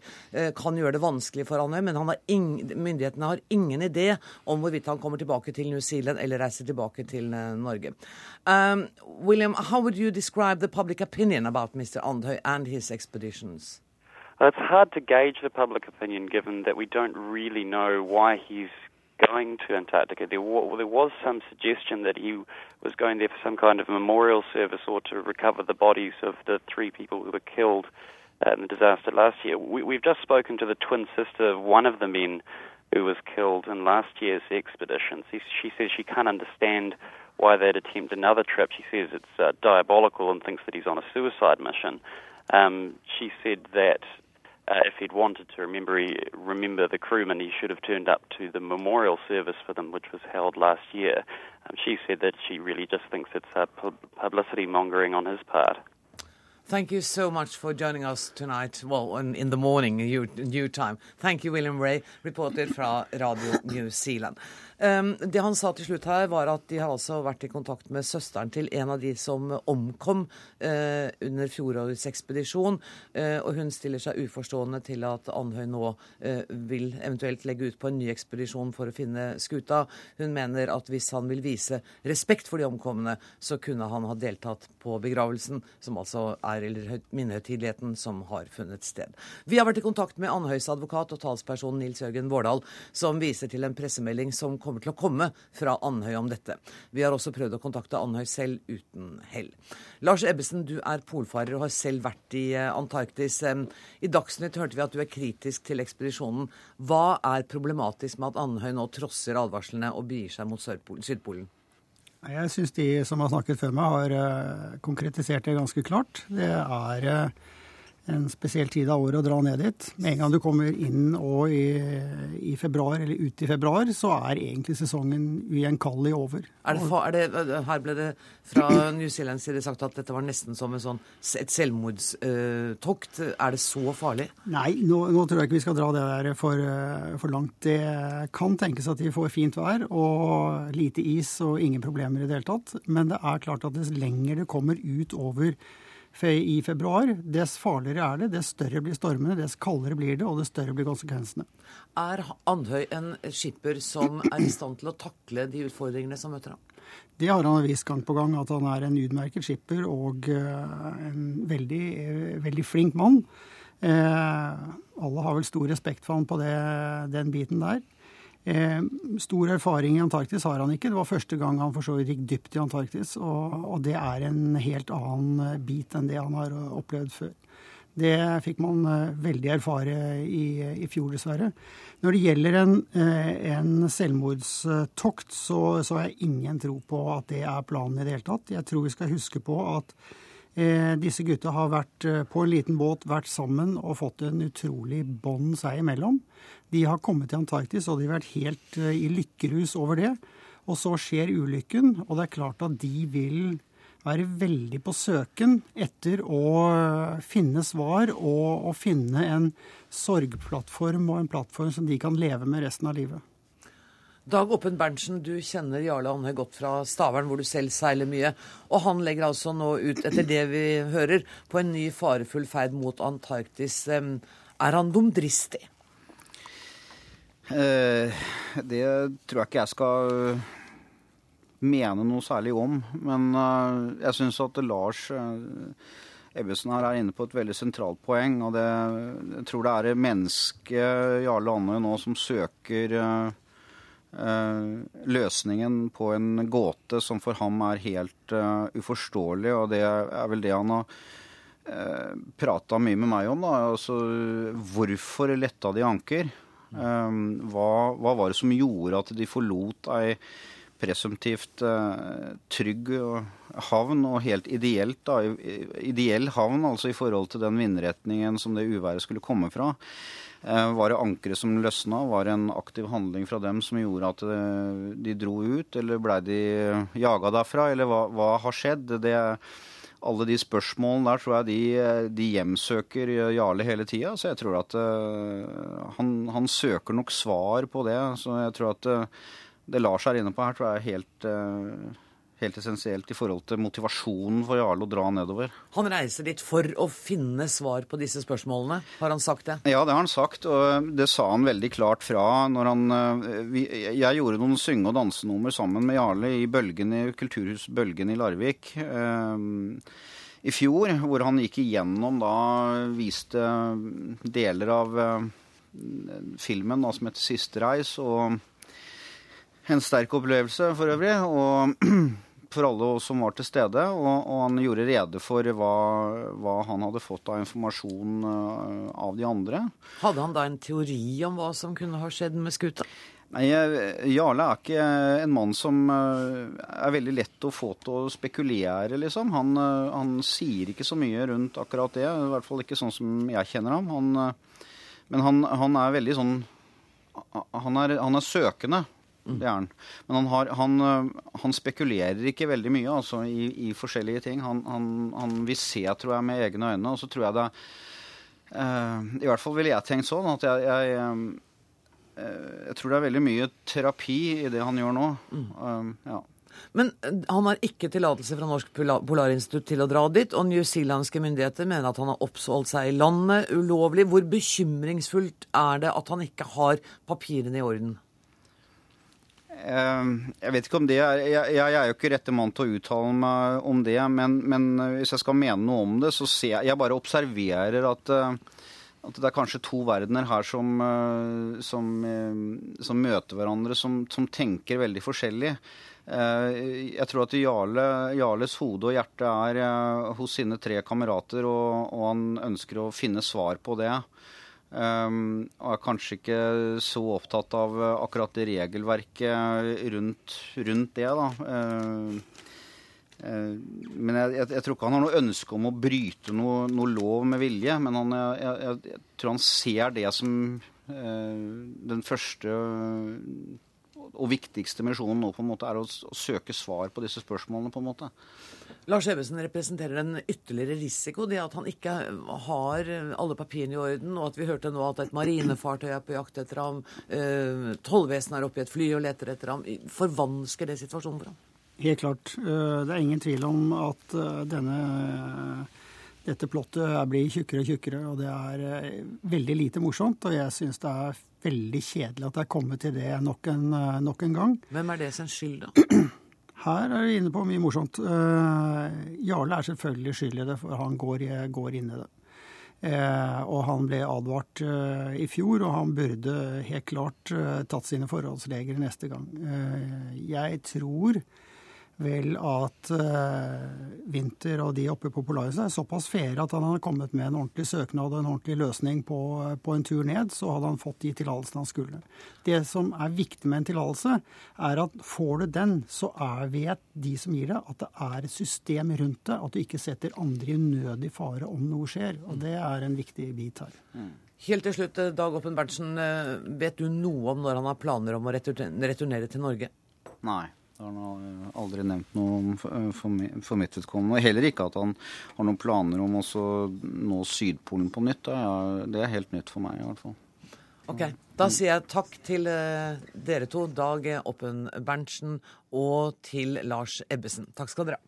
kan gjøre det vanskelig for Andhøy, men har myndighetene har ingen idé om hvorvidt han kommer tilbake til New Zealand eller reiser tilbake til uh, Norge. Um, William, how would you describe the public opinion about Mr. Andhøy and his expeditions? Well, it's hard to gauge the public opinion given that we don't really know why he's going to Antarctica. There, there was some suggestion that he was going there for some kind of memorial service or to recover the bodies of the three people who were killed uh, in the disaster last year. We, we've just spoken to the twin sister of one of the men who was killed in last year's expedition. She, she says she can't understand why they'd attempt another trip. She says it's uh, diabolical and thinks that he's on a suicide mission. Um, she said that uh, if he'd wanted to remember he, remember the crewmen, he should have turned up to the memorial service for them, which was held last year. Um, she said that she really just thinks it's uh, pu- publicity mongering on his part. Thank you so much for joining us tonight. Well, in, the morning, new, new time. Thank you, William Ray, reporter fra Radio New Zealand. Um, det han sa til slutt her, var at de har altså vært i kontakt med søsteren til en av de som omkom eh, under fjorårets ekspedisjon. Eh, og hun stiller seg uforstående til at Andhøy nå eh, vil eventuelt legge ut på en ny ekspedisjon for å finne skuta. Hun mener at hvis han vil vise respekt for de omkomne, så kunne han ha deltatt på begravelsen, som altså er eller minnehøytideligheten som har funnet sted. Vi har vært i kontakt med Andhøys advokat og talsperson Nils Jørgen Vårdal, som viser til en pressemelding som kommer til å komme fra Andhøy om dette. Vi har også prøvd å kontakte Andhøy selv uten hell. Lars Ebbesen, du er polfarer og har selv vært i eh, Antarktis. I Dagsnytt hørte vi at du er kritisk til ekspedisjonen. Hva er problematisk med at Andhøy nå trosser advarslene og begir seg mot Sydpolen? Jeg syns de som har snakket før meg, har eh, konkretisert det ganske klart. Det er eh, en spesiell tid av året å dra ned dit. Med en gang du kommer inn og i, i februar, eller ut i februar, så er egentlig sesongen ugjenkallelig over. Er det, er det, her ble det fra New Zealands side sagt at dette var nesten som en sånn, et selvmordstokt. Er det så farlig? Nei, nå, nå tror jeg ikke vi skal dra det der for, for langt. Det kan tenkes at de får fint vær og lite is og ingen problemer i det hele tatt. Men det er klart at dess lenger det kommer utover fe- i februar, dess farligere er det, dess større blir stormene, dess kaldere blir det, og dess større blir konsekvensene. Er Andhøy en skipper som er i stand til å takle de utfordringene som møter ham? Det har han vist gang på gang, at han er en utmerket skipper og eh, en veldig, eh, veldig flink mann. Eh, alle har vel stor respekt for han på det, den biten der. Eh, stor erfaring i Antarktis har han ikke. Det var første gang han for så vidt gikk dypt i Antarktis, og, og det er en helt annen eh, bit enn det han har eh, opplevd før. Det fikk man eh, veldig erfare i, i fjor, dessverre. Når det gjelder en, en selvmordstokt, så, så har jeg ingen tro på at det er planen i det hele tatt. Jeg tror vi skal huske på at disse gutta har vært eh, på en liten båt, vært sammen og fått en utrolig bånd seg imellom. De har kommet til Antarktis, og de har vært helt eh, i lykkerus over det. Og så skjer ulykken, og det er klart at de vil være veldig på søken etter å finne svar og å finne en sorgplattform og en plattform som de kan leve med resten av livet. Dag Oppen Berntsen, du kjenner Jarle Andøy godt fra Stavern, hvor du selv seiler mye. Og han legger altså nå ut, etter det vi hører, på en ny farefull ferd mot Antarktis. Er han dumdristig? Eh, det tror jeg ikke jeg skal mene noe særlig om. Men uh, jeg syns at Lars Ebbesen her er inne på et veldig sentralt poeng. Og det, jeg tror det er mennesket Jarle Andøy nå som søker løsningen på en gåte som for ham er helt uforståelig. Og det er vel det han har uh, prata mye med meg om. da, altså Hvorfor letta de anker? hva, hva var det som gjorde at de forlot ei presumptivt uh, trygg havn, og helt ideelt, da, ideell havn altså i forhold til den vindretningen som det uværet skulle komme fra. Uh, var det ankeret som løsna? Var det en aktiv handling fra dem som gjorde at uh, de dro ut? Eller blei de jaga derfra? Eller hva, hva har skjedd? Det, alle de spørsmålene der tror jeg de, de hjemsøker Jarle hele tida. Så jeg tror at han, han, søker nok svar på det. Så jeg tror at det Lars er inne på her, tror jeg er helt, helt essensielt i forhold til motivasjonen for Jarle å dra nedover. Han reiser dit for å finne svar på disse spørsmålene, har han sagt det? Ja, det har han sagt, og det sa han veldig klart fra når han vi, Jeg gjorde noen synge- og dansenummer sammen med Jarle i Bølgen i Kulturhus Bølgen i Larvik. Uh, i fjor, hvor han gikk igjennom da viste deler av filmen da, som heter 'Siste reis'. og en sterk opplevelse for øvrig. Og for alle som var til stede. Og, og han gjorde rede for hva, hva, han hadde fått av informasjon uh, av de andre. Hadde han da en teori om hva som kunne ha skjedd med skuta? Nei, Jarle er ikke en mann som uh, er veldig lett å få til å spekulere, liksom. Han, uh, han, sier ikke så mye rundt akkurat det. I hvert fall ikke sånn som jeg kjenner ham. Han, men han, han, er veldig sånn Han er, han er søkende. Det er han. Men han, har, han, han, spekulerer ikke veldig mye altså, i, i, forskjellige ting. Han, han, vil se, tror jeg, med egne øyne. Og så tror jeg det uh, I hvert fall ville jeg tenkt sånn at jeg, jeg, uh, jeg, tror det er veldig mye terapi i det han gjør nå. Uh, ja. Men han har ikke tillatelse fra Norsk Polarinstitutt til å dra dit, og newzealandske myndigheter mener at han har oppholdt seg i landet ulovlig. Hvor bekymringsfullt er det at han ikke har papirene i orden? Ehm, jeg vet ikke om det er Jeg, jeg er jo ikke rette mann til å uttale meg om det, men, men, hvis jeg skal mene noe om det, så ser jeg Jeg bare observerer at, eh, at det er kanskje to verdener her som, eh, som, eh, som møter hverandre, som, som, tenker veldig forskjellig. Jeg tror at Jarle, Jarles hode og hjerte er hos sine tre kamerater, og, og han ønsker å finne svar på det. Um, og er kanskje ikke så opptatt av uh, akkurat det regelverket rundt, rundt det, da. Uh, uh, men jeg, jeg, jeg, tror ikke han har noe ønske om å bryte noe, noe lov med vilje. Men han, jeg, jeg, tror han ser det som den første og viktigste misjonen nå på en måte er å, søke svar på disse spørsmålene. på en måte. Lars Ebbesen representerer en ytterligere risiko, det at han ikke har alle papirene i orden, og at vi hørte nå at et marinefartøy er på jakt etter ham, eh, tollvesenet er oppe i et fly og leter etter ham. Forvansker det situasjonen for ham? Helt klart. Eh, det er ingen tvil om at eh, denne dette plottet blir tjukkere og tjukkere, og det er eh, veldig lite morsomt. Og jeg syns det er veldig kjedelig at det er kommet til det nok en, eh, nok en gang. Hvem er det sin skyld, da? Her er du inne på mye morsomt. Uh, Jarle er selvfølgelig skyld i det, for han går, går inn i det. Eh, og han ble advart eh, i fjor, og han burde helt klart tatt sine forholdsregler neste gang. jeg tror vel at uh, Winther og de oppe på Polaris er såpass fæle at han hadde kommet med en ordentlig søknad og en ordentlig løsning på, på en tur ned, så hadde han fått de tillatelsene han skulle. Det som er viktig med en tillatelse, er at får du den, så er, vet de som gir det, at det er et system rundt det, at du ikke setter andre i unødig fare om noe skjer. Og det er en viktig bit her. Mm. Helt til slutt, eh, Dag Oppen Berntsen. Eh, vet du noe om når han har planer om å returnere til Norge? Nei. Det har han aldri nevnt noe for, for mitt vedkommende. Heller ikke at han har noen planer om å nå Sydpolen på nytt. Det er helt nytt for meg i hvert fall. Ok, Da sier jeg takk til dere to, Dag Oppen Berntsen og til Lars Ebbesen. Takk skal dere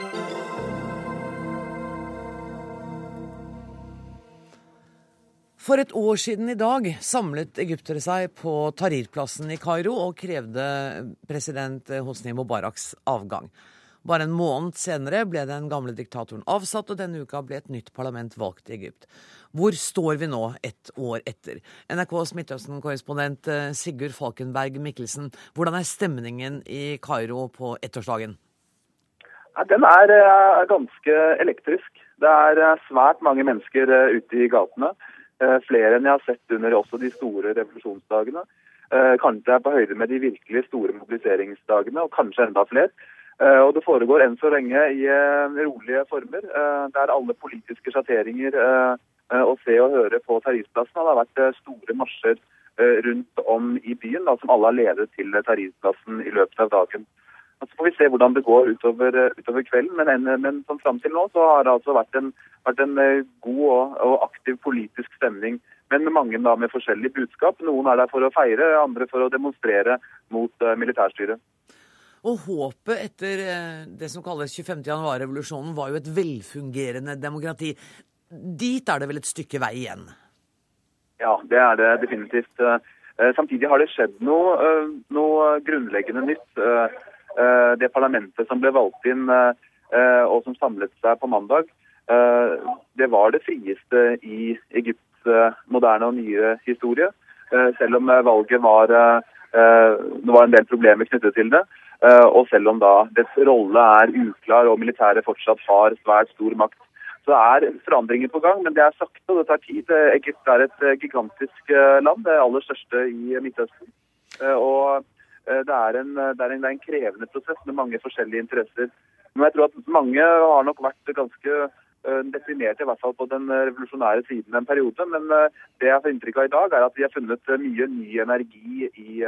ha. For et år siden i dag samlet egyptere seg på Tahrir-plassen i Kairo og krevde president Hosni Mubaraks avgang. Bare en måned senere ble den gamle diktatoren avsatt, og denne uka ble et nytt parlament valgt i Egypt. Hvor står vi nå, ett år etter? NRKs Midtøsten-korrespondent eh, Sigurd Falkenberg Mikkelsen, hvordan er stemningen i Kairo på ettårsdagen? Den er eh, ganske elektrisk. Det er eh, svært mange mennesker ute i gatene. Eh, flere enn jeg har sett under også de store revolusjonsdagene. Eh, kanskje er på høyde med de virkelig store mobiliseringsdagene, og kanskje enda flere. Eh, og Det foregår enn så lenge i rolige former, der alle politiske sjatteringer å se og høre på Tarifplassen. Har vært store marsjer rundt om i byen, da, som alle har ledet til Tarifplassen i løpet av dagen. Så får vi se hvordan det går utover, utover kvelden. Men, en, men som fram til nå så har det altså vært en, vært en eh, god og, og, aktiv politisk stemning. Men mange da med forskjellig budskap. Noen er der for å feire, andre for å demonstrere mot uh, militærstyret. Og håpet etter det som kalles 25. januar-revolusjonen var jo et velfungerende demokrati. Dit er det vel et stykke vei igjen? Ja, det er det definitivt. Samtidig har det skjedd noe, noe grunnleggende nytt. Eh, det parlamentet som ble valgt inn eh, og som samlet seg på mandag, eh, det var det frieste i Egypts moderne og nye historie. Selv om valget var Det var en del problemer knyttet til det. Og selv om da dets rolle er uklar og militæret fortsatt har svært stor makt. Så er forandringer på gang, men det er sakte og det tar tid. Egypt er et gigantisk land, det aller største i Midtøsten. Og Eh, det er, en, det, er en, det er en krevende prosess med mange forskjellige interesser. Men jeg tror at mange har nok vært ganske definert, deprimerte, i hvert fall på den revolusjonære siden en periode. Men eh, det jeg får inntrykk av i dag, er at vi har funnet mye ny energi i,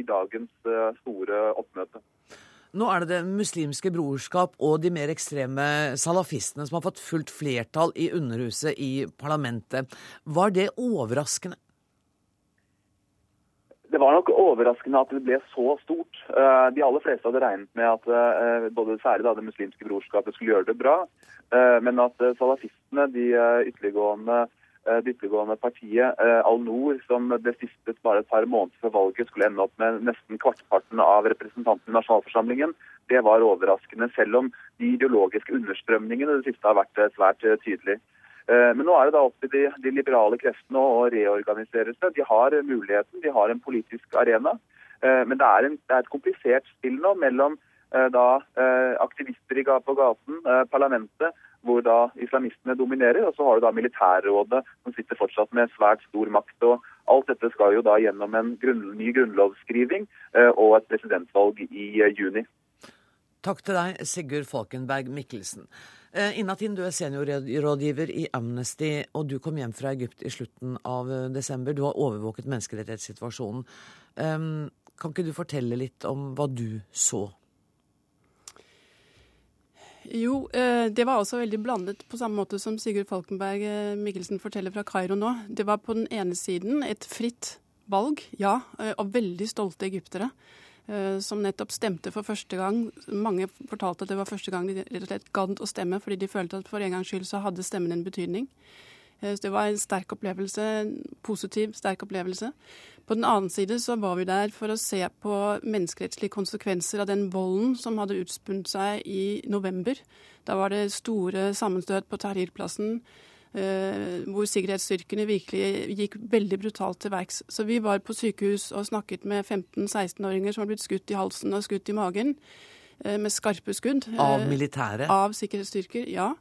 i dagens store oppmøte. Nå er det Det muslimske brorskap og de mer ekstreme salafistene som har fått fullt flertall i Underhuset i parlamentet. Var det overraskende? Det var nok overraskende at det ble så stort. Eh, de aller fleste hadde regnet med at eh, både særlig det muslimske brorskapet skulle gjøre det bra, eh, men at salafistene, de ytterliggående, det ytterliggående partiet Al-Noor, som ble stiftet bare et par måneder før valget, skulle ende opp med nesten kvartparten av representantene i nasjonalforsamlingen, det var overraskende, selv om de ideologiske understrømningene det siste har vært svært tydelige. Eh, men nå er det da opp til de, de, liberale kreftene å reorganisere seg. De har muligheten, de har en politisk arena. Eh, men det er, en, det er et komplisert spill nå mellom eh, da, aktivister på gaten, parlamentet, hvor da islamistene dominerer, og så har du da militærrådet, som sitter fortsatt med svært stor makt. og Alt dette skal jo da gjennom en grunn, ny grunnlovsskriving og et presidentvalg i juni. Takk til deg, Sigurd Falkenberg Mikkelsen. Eh, Inatin, du er seniorrådgiver i Amnesty, og du kom hjem fra Egypt i slutten av eh, desember. Du har overvåket menneskerettighetssituasjonen. Kan ikke du fortelle litt om hva du så? Jo, eh, det var også veldig blandet, på samme måte som Sigurd Falkenberg Mikkelsen forteller fra Kairo nå. Det var på den ene siden et fritt valg, ja, og veldig stolte egyptere. Eh, som nettopp stemte for første gang. Mange fortalte at det var første gang de rett og slett gadd å stemme, fordi de følte at for en gangs skyld så hadde stemmen en betydning. Eh, så det var en sterk opplevelse, en positiv, sterk opplevelse. På den annen side så var vi der for å se på menneskerettslige konsekvenser av den volden som hadde utspunnet seg i november. Da var det store sammenstøt på Tahrir-plassen. Eh, hvor sikkerhetsstyrkene virkelig gikk veldig brutalt til verks. Så vi var på sykehus og snakket med 15-16-åringer som var blitt skutt i halsen og skutt i magen eh, med skarpe skudd. Av eh, militære? Av sikkerhetsstyrker, ja.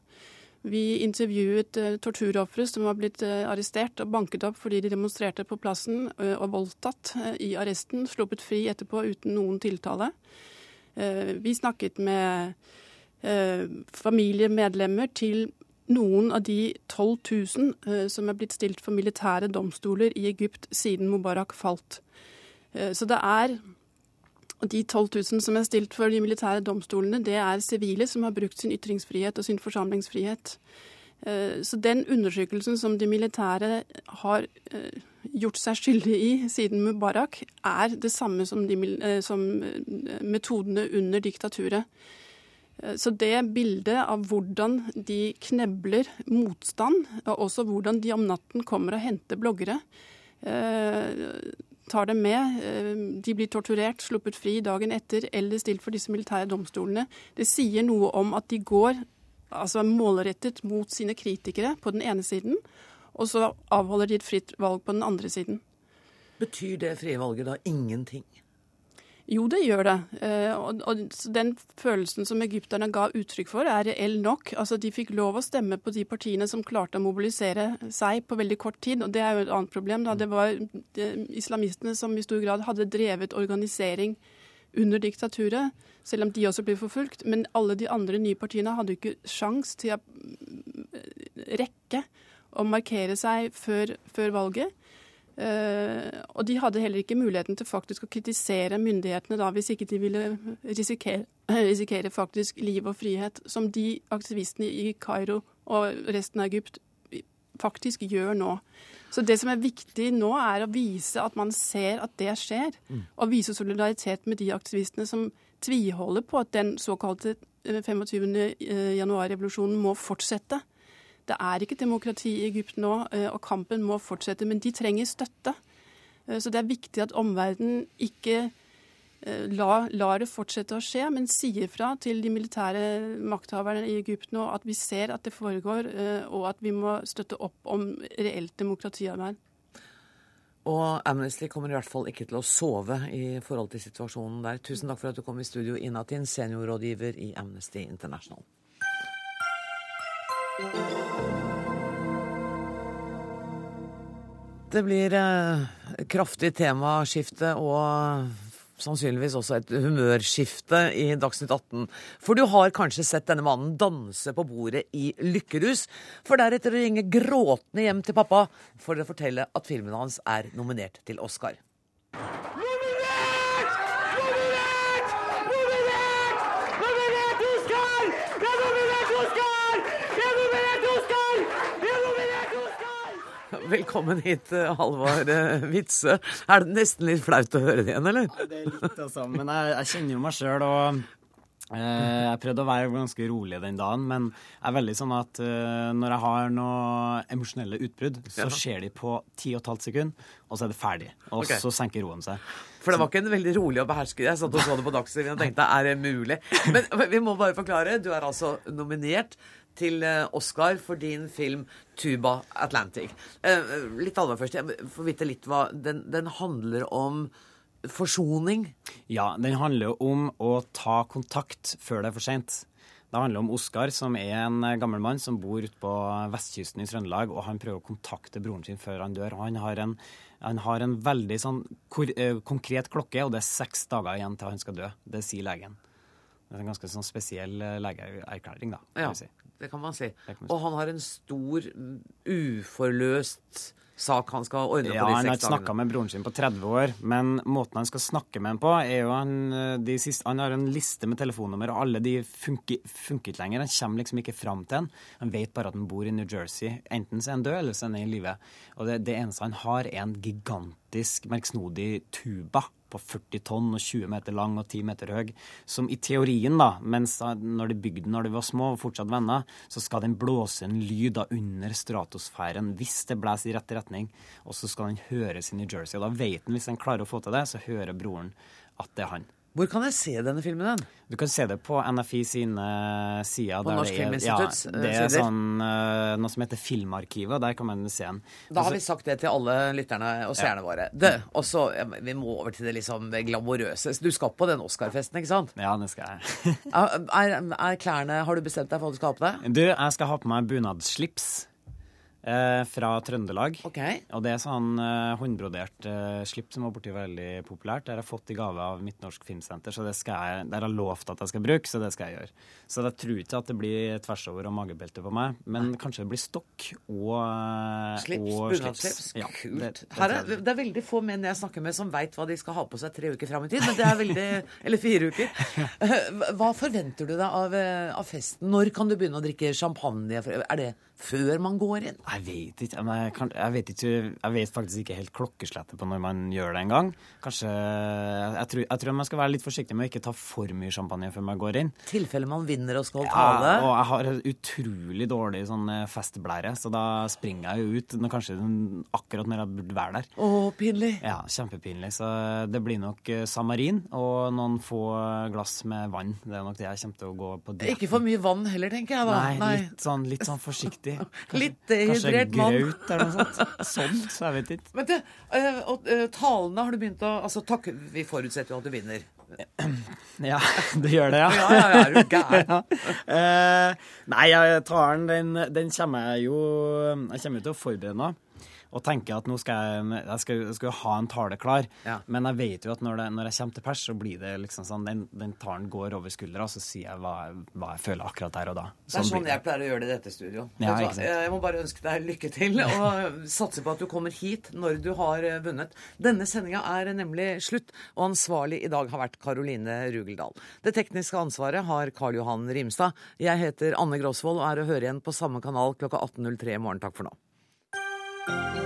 Vi intervjuet torturofre som var blitt arrestert og banket opp fordi de demonstrerte på plassen og voldtatt i arresten, sluppet fri etterpå uten noen tiltale. vi snakket med familiemedlemmer til noen av de 12 000 eh, som er blitt stilt for militære domstoler i Egypt siden Mubarak falt. Eh, Så det er de 12 000 som er stilt for de militære domstolene, det er sivile som har brukt sin ytringsfrihet og sin forsamlingsfrihet. Eh, Så den undersøkelsen som de militære har gjort seg skyldig i siden Mubarak, er det samme som, de, som metodene under diktaturet. Eh, Så det bildet av hvordan de knebler motstand, og også hvordan de om natten kommer og henter bloggere, eh, tar dem med. eh, De blir torturert, sluppet fri dagen etter eller stilt for disse militære domstolene. Det sier noe om at de går altså målrettet mot sine kritikere på den ene siden, og så avholder de et fritt valg på den andre siden. Betyr det frie valget da ingenting? Jo, det gjør det. Eh, Og, den følelsen som egypterne ga uttrykk for, er reell nok. Altså, De fikk lov å stemme på de partiene som klarte å mobilisere seg på veldig kort tid. og Det er jo et annet problem. da. Det var islamistene som i stor grad hadde drevet organisering under diktaturet, selv om de også ble forfulgt. Men alle de andre nye partiene hadde jo ikke sjans til å mm, rekke å markere seg før, før valget. Eh, og de hadde heller ikke muligheten til faktisk å kritisere myndighetene da, hvis ikke de ville risikere, risikere faktisk liv og frihet, som de aktivistene i Kairo og resten av Egypt faktisk gjør nå. Så det som er viktig nå, er å vise at man ser at det skjer, og vise solidaritet med de aktivistene som tviholder på at den såkalte eh, 25. januar-revolusjonen må fortsette. Det er ikke demokrati i Egypt nå, eh, og kampen må fortsette, men de trenger støtte. Eh, Så det er viktig at omverdenen ikke eh, la- lar det fortsette å skje, men sier fra til de militære makthaverne i Egypt nå at vi ser at det foregår, og at vi må støtte opp om reelt demokratiarbeid. Og Amnesty kommer i hvert fall ikke til å sove i forhold til situasjonen der. Tusen takk for at du kom i studio, Inatin, seniorrådgiver i Amnesty International. Det blir eh, kraftig temaskifte og sannsynligvis også et humørskifte i Dagsnytt 18. For du har kanskje sett denne mannen danse på bordet i lykkerus, for deretter å ringe gråtende hjem til pappa for å fortelle at filmen hans er nominert til Oscar. Velkommen hit, eh, Halvard eh, Witzøe. Er det nesten litt flaut å høre det igjen, eller? Det er litt, altså. Men jeg, jeg kjenner jo meg sjøl, og jeg prøvde å være ganske rolig den dagen. Men jeg er veldig sånn at eh, når jeg har noe emosjonelle utbrudd, så skjer de på ti og et halvt sekund, og så er det ferdig. Og okay. så senker roen seg. For det var ikke en veldig rolig og behersket Jeg satt og så det på Dagsrevyen og tenkte er det mulig? Men vi må bare forklare. Du er altså nominert til eh, Oscar for din film 'Tuba Atlantic'. Eh, Litt alvor først. Jeg får vite litt hva den, den handler om forsoning. Ja, den handler om å ta kontakt før det er for seint. Det handler om Oskar, som er en gammel mann som bor ute på vestkysten i Trøndelag, og han prøver å kontakte broren sin før han dør. Han har en, han har en veldig sånn eh, konkret klokke, og det er seks dager igjen til han skal dø. Det sier legen. Det er en ganske sånn spesiell eh, legeerklæring, da. kan Ja, si. det kan man si. Og han har en stor, uforløst sak han skal ordne Ja, på de han har seks ikke snakka med broren sin på 30 år, men måten han skal snakke med ham på, er jo han, eh, de siste, han har en liste med telefonnummer, og alle de funker, funker ikke lenger. Han kommer liksom ikke fram til han. Han vet bare at han bor i New Jersey. Enten så er han død, eller så er han i live. Og det, det eneste han har, er en gigantisk, merksnodig tuba på 40 tonn og 20 meter lang og 10 meter høy, som i teorien, da, mens når de bygde den når de var små og fortsatt venner, så skal den blåse en lyd da under stratosfæren hvis det blåser i rett retning, og så skal den høres i New Jersey. Og da vet han, hvis han klarer å få til det, så hører broren at det er han. Hvor kan jeg se denne filmen? Den? Du kan se det på NFI sine sider. På Norsk Filminstitutts, Ja, eh, det er sånn, eh, noe som heter Filmarkivet, og der kan man se den. Da har Altså- vi sagt det til alle lytterne og seerne våre. Det, og så, Vi må over til det liksom glamorøse. Du skal på den Oscar-festen, ikke sant? Ja, det skal jeg. Er, er klærne Har du bestemt deg for hva du skal ha på deg? Du, jeg skal ha på meg bunadsslips. Eh, fra Trøndelag. Okay. Og det er sånn eh, håndbrodert eh, slipp som var borti veldig populært. Det har jeg fått i gave av Midtnorsk Filmsenter, så det skal jeg, det har jeg lovt at jeg skal bruke, så det skal jeg gjøre. Så jeg tror ikke at det blir tvers over og magebelte på meg, men kanskje det blir stokk og, Slips, og slips. Ja, Kult. det- det Her er, det er veldig få menn jeg snakker med som veit hva de skal ha på seg tre uker fram i tid, men det er veldig Eller fire uker. Hva forventer du deg av, av festen? Når kan du begynne å drikke champagne? Er det før man går inn? Jeg vet ikke. Men jeg, kan, jeg, vet ikke jeg vet faktisk ikke helt klokkeslettet på når man gjør det engang. Kanskje jeg tror, jeg tror man skal være litt forsiktig med å ikke ta for mye champagne før man går inn. tilfelle man vinner og skal tale. Ja, og jeg har utrolig dårlig sånn eh, festblære, så da springer jeg jo ut når, kanskje akkurat når jeg burde være der. Å, pinlig. Ja, kjempepinlig. Så det blir nok eh, Samarin og noen få glass med vann. Det er nok det jeg kommer til å gå på det. Ikke for mye vann heller, tenker jeg da. Nei, litt sånn, litt sånn forsiktig. Litt dehydrert mann. Graut eller noe sånt. Sånn, så jeg vet ikke. Men det, eh, og, eh, talene har du begynt å Altså, takk, vi forutsetter jo at du vinner. Ja, det gjør det, ja. Ja, ja, ja, er du gæren? Ja. Eh, nei, talen den, den, den kommer jeg jo Jeg kommer jo til å forberede meg. Og tenker at nå skal jeg, jeg skal, jeg skal ha en tale klar. Ja. Men jeg vet jo at når, det, når jeg kommer til pers, så blir det liksom sånn Den, den talen går over skuldra, og så sier jeg hva, hva jeg føler akkurat der og da. Det er sånn blir jeg pleier å gjøre det i dette studio. Ja. Jeg må bare ønske deg lykke til, og satse på at du kommer hit når du har eh, vunnet. Denne sendinga er nemlig slutt, og ansvarlig i dag har vært Karoline Rugeldal. Det tekniske ansvaret har Karl Johan Rimstad. Jeg heter Anne Grosvold og er å høre igjen på samme kanal klokka 18.03 i morgen. Takk for nå.